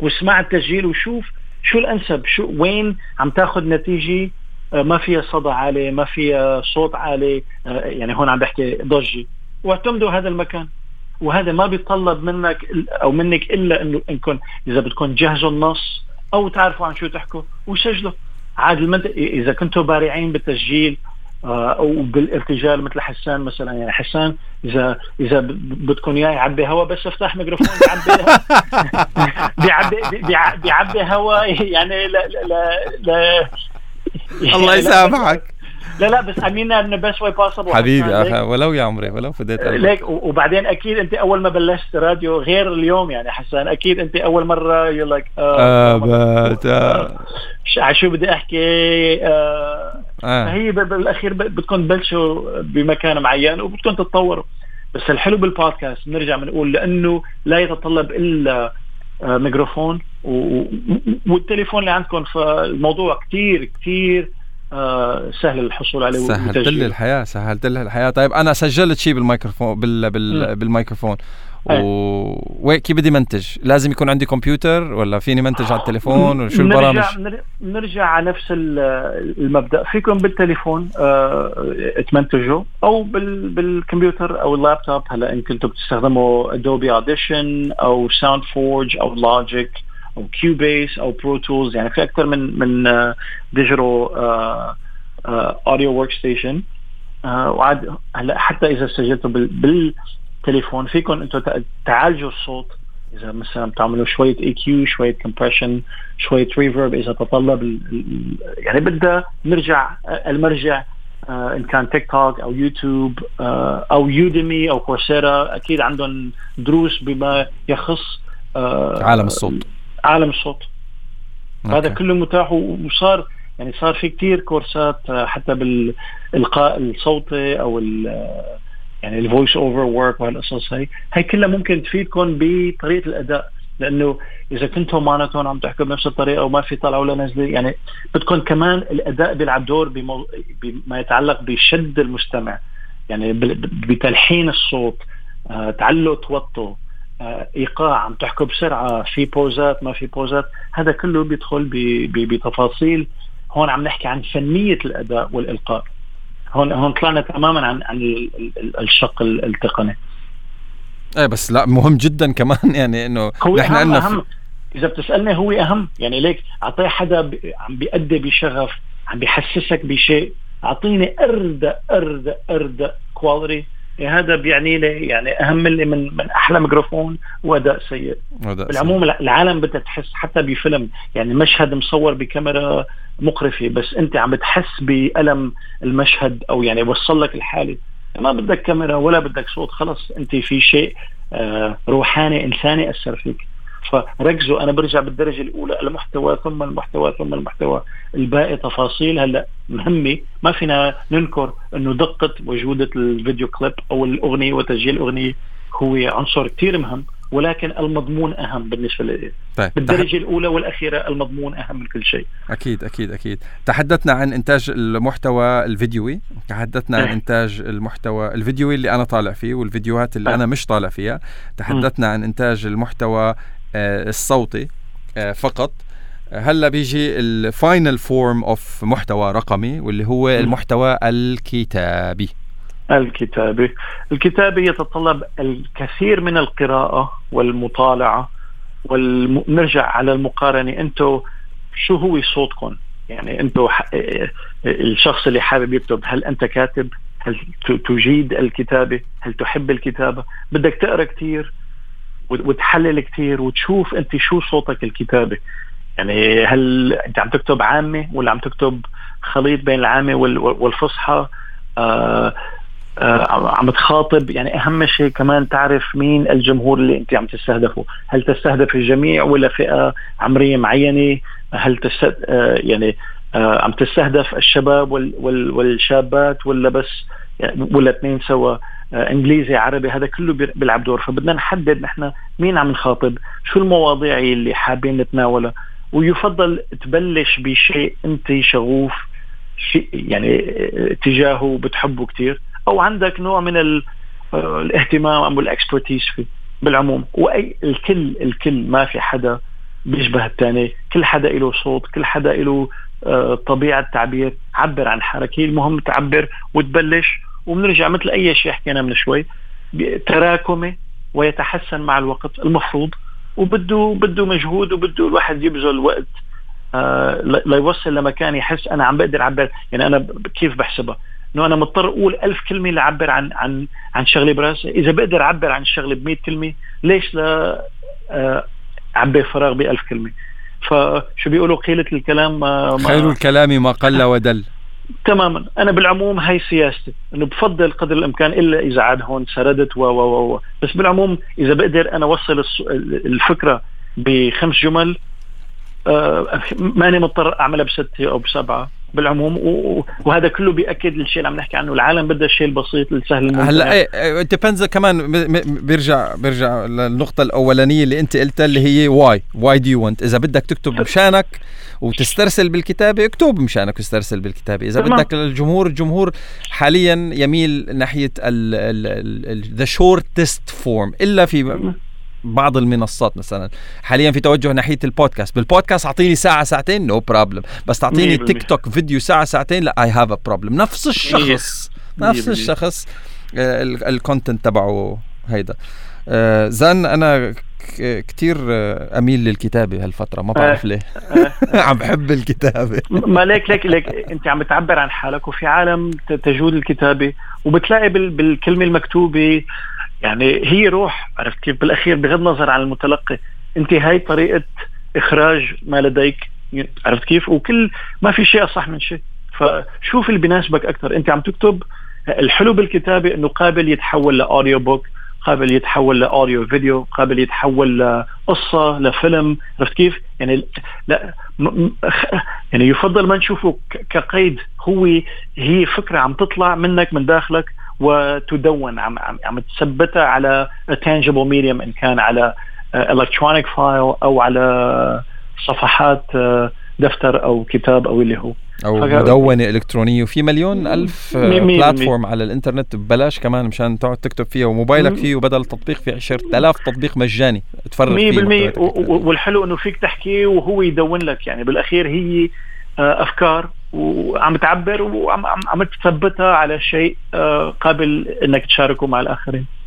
واسمع التسجيل وشوف شو الأنسب. شو وين عم تاخذ نتيجة. ما فيها صدى عالي ما فيها صوت عالي يعني هون عم بحكي ضجة. واعتمدوا هذا المكان. وهذا ما بيتطلب منك أو منك إلا انه انكم إذا بدكم تجهزوا النص أو تعرفوا عن شو تحكوا وسجلوا. عاد. إذا كنتوا بارعين بالتسجيل آه وبالارتجال مثل حسان مثلا. يعني حسان اذا إذا بدكم إياه يعبي هواء بس افتح ميكروفون بيعبي [LAUGHS] بيعبي بيعبي هواء يعني لا لا لا [LAUGHS] الله يسامحك. لا لا بس I mean in best way possible حبيبي ولو يا عمري ولو فديت ليك وبعدين أكيد أنت أول ما بلشت راديو غير اليوم يعني حسان أكيد أنت أول مرة you like آه شو بدي أحكي؟ آه آه. هي بالأخير بدكم تبلشوا بمكان معين وبدكم تتطوروا بس الحلو بالبودكاست بنرجع بنقول لأنه لا يتطلب إلا آه ميكروفون والتليفون اللي عندكم فالموضوع كثير كثير آه سهل الحصول عليه سهلت لي الحياة سهلت لي الحياة. طيب أنا سجلت شيء بالميكروفون بال بال بالميكروفون. وكيف بدي منتج؟ لازم يكون عندي كمبيوتر ولا فيني منتج على التليفون وشو البرامج؟ نرجع على نفس المبدأ. فيكم بالتليفون آه تمنتجوا أو بالكمبيوتر أو اللابتوب. هلا إن كنتوا بتستخدموا Adobe Audition أو Sound Forge أو Logic أو Cubase أو Pro Tools يعني في أكثر من من digital audio workstation وعاد هلا حتى إذا سجلتوا بالتليفون فيكم أنتم تعالجوا الصوت. إذا مثلا بتعملوا شوية EQ شوية compression شوية reverb إذا تطلب يعني بدها نرجع المرجع آه إن كان تيك توك أو يوتيوب آه أو Udemy أو Coursera أكيد عندهم دروس بما يخص آه عالم الصوت. عالم الصوت. هذا كله متاح وصار يعني صار في كتير كورسات آه، حتى بالإلقاء الصوتي أو آه، يعني ال voice over work وهالقصص هي هي كلها ممكن تفيدكم بطريقة الأداء. لأنه إذا كنتم معناتهم عم تحكوا بنفس الطريقة وما في طلعه ولا نزلة يعني بدكم كمان الأداء بيلعب دور بمو... بما يتعلق بشد المستمع. يعني بتلحين الصوت آه، تعلق توطوا آه، إيقاع عم تحكوا بسرعة في بوزات ما في بوزات هذا كله بيدخل بتفاصيل. هون عم نحكي عن فنية الأداء والإلقاء. هون هون طلعنا تماما عن عن الشق التقني. إيه بس لا مهم جدا كمان يعني إنه نحن أهم, أهم. إذا بتسألني هو أهم يعني ليك اعطيه حدا عم بيأدي بشغف عم بيحسسك بشيء أعطيني أردأ أردأ أردأ quality هذا بيعني لي يعني أهم اللي من من أحلى ميكروفون وأداء سيء. بالعموم العالم بدها تحس حتى بفيلم يعني مشهد مصور بكاميرا مقرفة بس أنت عم بتحس بألم المشهد أو يعني وصل لك الحالة. ما بدك كاميرا ولا بدك صوت خلص أنت في شيء آه، روحاني إنساني أثر فيك. فركزوا أنا برجع بالدرجة الأولى المحتوى ثم المحتوى ثم المحتوى. الباقي تفاصيل. هلا مهمة ما فينا ننكر إنه دقة وجودة الفيديو كليب أو الأغنية وتسجيل الأغنية هو عنصر كثير مهم ولكن المضمون أهم بالنسبة لي. طيب. بالدرجة الأولى والأخيرة المضمون أهم من كل شيء. أكيد أكيد أكيد. تحدثنا عن إنتاج المحتوى الفيديوي. تحدثنا عن إنتاج المحتوى الفيديوي اللي أنا طالع فيه والفيديوهات اللي أنا مش طالع فيها. تحدثنا عن إنتاج المحتوى آه، الصوتي آه، فقط. هلا بيجي ال final form of محتوى رقمي واللي هو المحتوى الكتابي. الكتابي. الكتابة يتطلب الكثير من القراءة والمطالعة ونرجع على المقارنة أنتم شو هو صوتكم يعني أنتم الشخص اللي حابب يكتب هل أنت كاتب؟ هل تجيد الكتابة؟ هل تحب الكتابة؟ بدك تقرأ كثير وتحلل كثير وتشوف أنت شو صوتك الكتابة يعني هل أنت عم تكتب عامة ولا عم تكتب خليط بين العامة والفصحى؟ آه آه، عم تخاطب يعني أهم شيء كمان تعرف مين الجمهور اللي انت عم تستهدفه. هل تستهدف الجميع ولا فئة عمرية معينة؟ هل تست... آه، يعني عم تستهدف الشباب وال... وال... والشابات ولا بس ولا اثنين سوا؟ إنجليزي عربي هذا كله بيلعب دور. فبدنا نحدد نحن مين عم نخاطب شو المواضيع اللي حابين نتناولها. ويفضل تبلش بشيء انت شغوف يعني تجاهه بتحبه كثير أو عندك نوع من الاهتمام أو ال expertise فيه. بالعموم why الكل الكل ما في حدا بيشبه الثاني كل حدا له صوت كل حدا له آه، طبيعة تعبير عبر عن حركة. المهم تعبر وتبلش. وبنرجع مثل أي شيء حكينا من شوي تراكمي ويتحسن مع الوقت. المفروض وبده بده مجهود وبده الواحد يبذل وقت آه ليوصل لمكان يحس أنا عم بقدر أعبر يعني أنا كيف بحسبها؟ إنه أنا مضطر أقول ألف كلمة لعبر عن عن عن شغلة براسي. إذا بقدر أعبر عن الشغلة ب كلمة ليش لا آه، اعبي فراغ ب كلمة؟ فشو بيقولوا قيلة الكلام؟ ما خير الكلام ما قل ودل. تماما. أنا بالعموم هاي سياستي إنه بفضل قدر الإمكان إلا إذا عاد هون سردت و و و بس بالعموم إذا بقدر أنا أوصل الفكرة بخمس جمل آه ماني مضطر أعملها بستة أو بسبعة بالعموم. وهذا كله بيأكد الشيء اللي عم نحكي عنه. العالم بدها الشيء البسيط السهل هلأ إيه depends كمان. بيرجع بيرجع للنقطة الأولانية اللي أنت قلتها اللي هي why why do you want إذا بدك تكتب مشانك وتسترسل بالكتابه اكتب مشانك واسترسل بالكتابه إذا بدك الجمهور الجمهور حاليا يميل ناحية the shortest form إلا في بعض المنصات مثلا. حاليا في توجه ناحية البودكاست. بالبودكاست أعطيني ساعة ساعتين no no problem بس تعطيني تيك توك فيديو ساعة ساعتين لا I have a problem نفس الشخص نفس الشخص آه، الكونتنت تبعه هيدا. آه، زن أنا كتير آه، أميل للكتابة هالفترة ما بعرف ليه. [LAUGHS] عم بحب الكتابة. ما ليك ليك ليك. أنت عم بتعبر عن حالك وفي عالم تجود الكتابة وبتلاقي بالكلمة المكتوبة. يعني هي روح عرفت كيف؟ بالأخير بغض النظر عن المتلقي. أنت هاي طريقة إخراج ما لديك عرفت كيف؟ وكل ما في شيء أصح من شيء. فشوف اللي بيناسبك أكثر أنت عم تكتب الحلو بالكتابة إنه قابل يتحول ل audio book. قابل يتحول ل audio فيديو قابل يتحول لقصة لفيلم. عرفت كيف؟ يعني لا يعني يفضل ما نشوفه كقيد هو هي فكرة عم تطلع منك من داخلك وتدون عم عم, عم تثبتها على tangible medium إن كان على electronic file أو على صفحات دفتر أو كتاب أو اللي هو. أو مدونة إلكترونية. وفي مليون ألف بلاتفورم على الإنترنت ببلاش كمان مشان تقعد تكتب فيها وموبايلك فيه وبدل التطبيق في 10000 تطبيق مجاني تفرغ فيه 100% والحلو إنه فيك تحكي وهو يدون لك. يعني بالأخير هي أفكار وعم تعبر وعم عم تثبتها على شيء آه، قابل إنك تشاركه مع الآخرين. آه،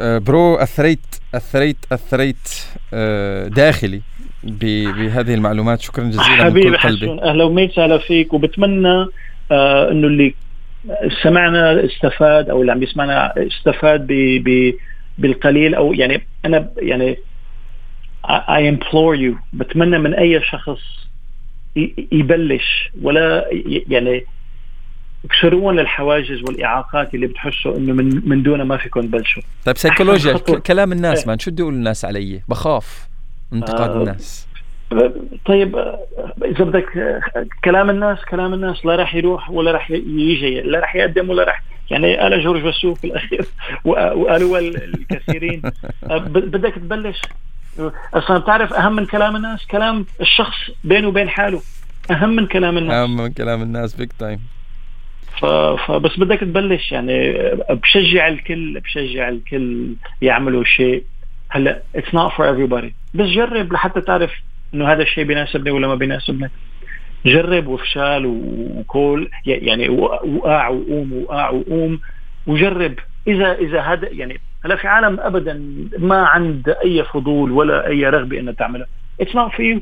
برو أثريت أثريت أثريت آه، داخلي بهذه المعلومات. شكرا جزيلا من كل قلبي. أهلا وسهلا فيك. وبتمنى إنه اللي سمعنا استفاد أو اللي عم يسمعنا استفاد ب بالقليل أو يعني أنا يعني I implore you. بتمنى من أي شخص يبلش ولا يعني اكسرون الحواجز والإعاقات اللي بتحسوا إنه من من دونها ما فيكم تبلشوا طيب سيكولوجيا كلام الناس إيه. مان شو بدي أقول الناس علي؟ بخاف انتقاد آه. الناس. طيب إذا بدك كلام الناس كلام الناس لا راح يروح ولا راح يجي لا راح يقدم ولا راح يعني قال جورج بسوف في الأخير [LAUGHS] وقالوا الكثيرين. بدك تبلش. أصلا بتعرف أهم من كلام الناس؟ كلام الشخص بينه وبين حاله. أهم من كلام الناس. أهم من كلام الناس big time فبس بدك تبلش يعني بشجع الكل بشجع الكل يعملوا شيء. هلأ it's not for everybody. بس جرب لحتى تعرف إنه هذا الشيء بيناسبني ولا ما بيناسبني. جرب وفشل وكل يعني وقع وقوم وقع وقوم وجرب. إذا إذا هذا يعني هلأ في عالم ابدا ما عند أي فضول ولا أي رغبة انها تعملها it's not for you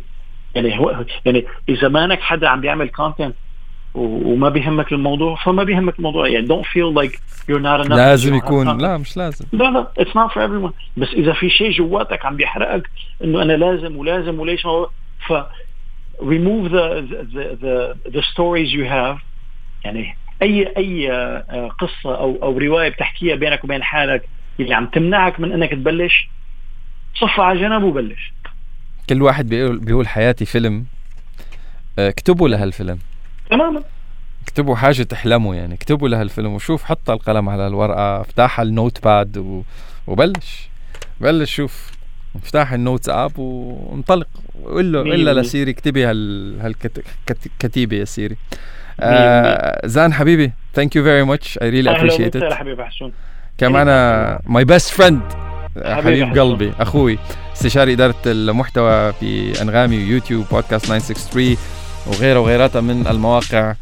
يعني هو يعني إذا مانك حدا عم بيعمل content وما بيهمك الموضوع فما بيهمك الموضوع. يعني don't feel like you're not enough. لازم يكون. لا مش لازم. لا لا it's not for everyone. بس إذا في شيء جواتك عم بيحرقك إنه أنا لازم ولازم وليش ف remove the the the, the stories you have. يعني أي أي آه، قصة أو أو رواية بتحكيها بينك وبين حالك اللي عم تمنعك من إنك تبلش صفها على جنب وبلش. كل واحد بيقول بيقول حياتي فيلم آه، اكتبوا لهالفيلم. تماما. اكتبوا حاجة تحلموا يعني اكتبوا لهالفيلم وشوف حط القلم على الورقة افتح ال notepad و... وبلش. بلش شوف افتح ال notes app وانطلق. وقول له إلا لسيري اكتبي هال هالكتيبه يا سيري. آه زان حبيبي thank you very much I really appreciate it حبيبي حسون كمان my best friend حبيب قلبي أخوي استشاري إدارة المحتوى في أنغامي ويوتيوب بودكاست 963 وغيره وغيراتها من المواقع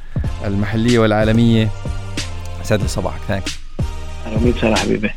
المحلية والعالمية. سعد لي صباحك thanks أهلا وسهلا حبيبي.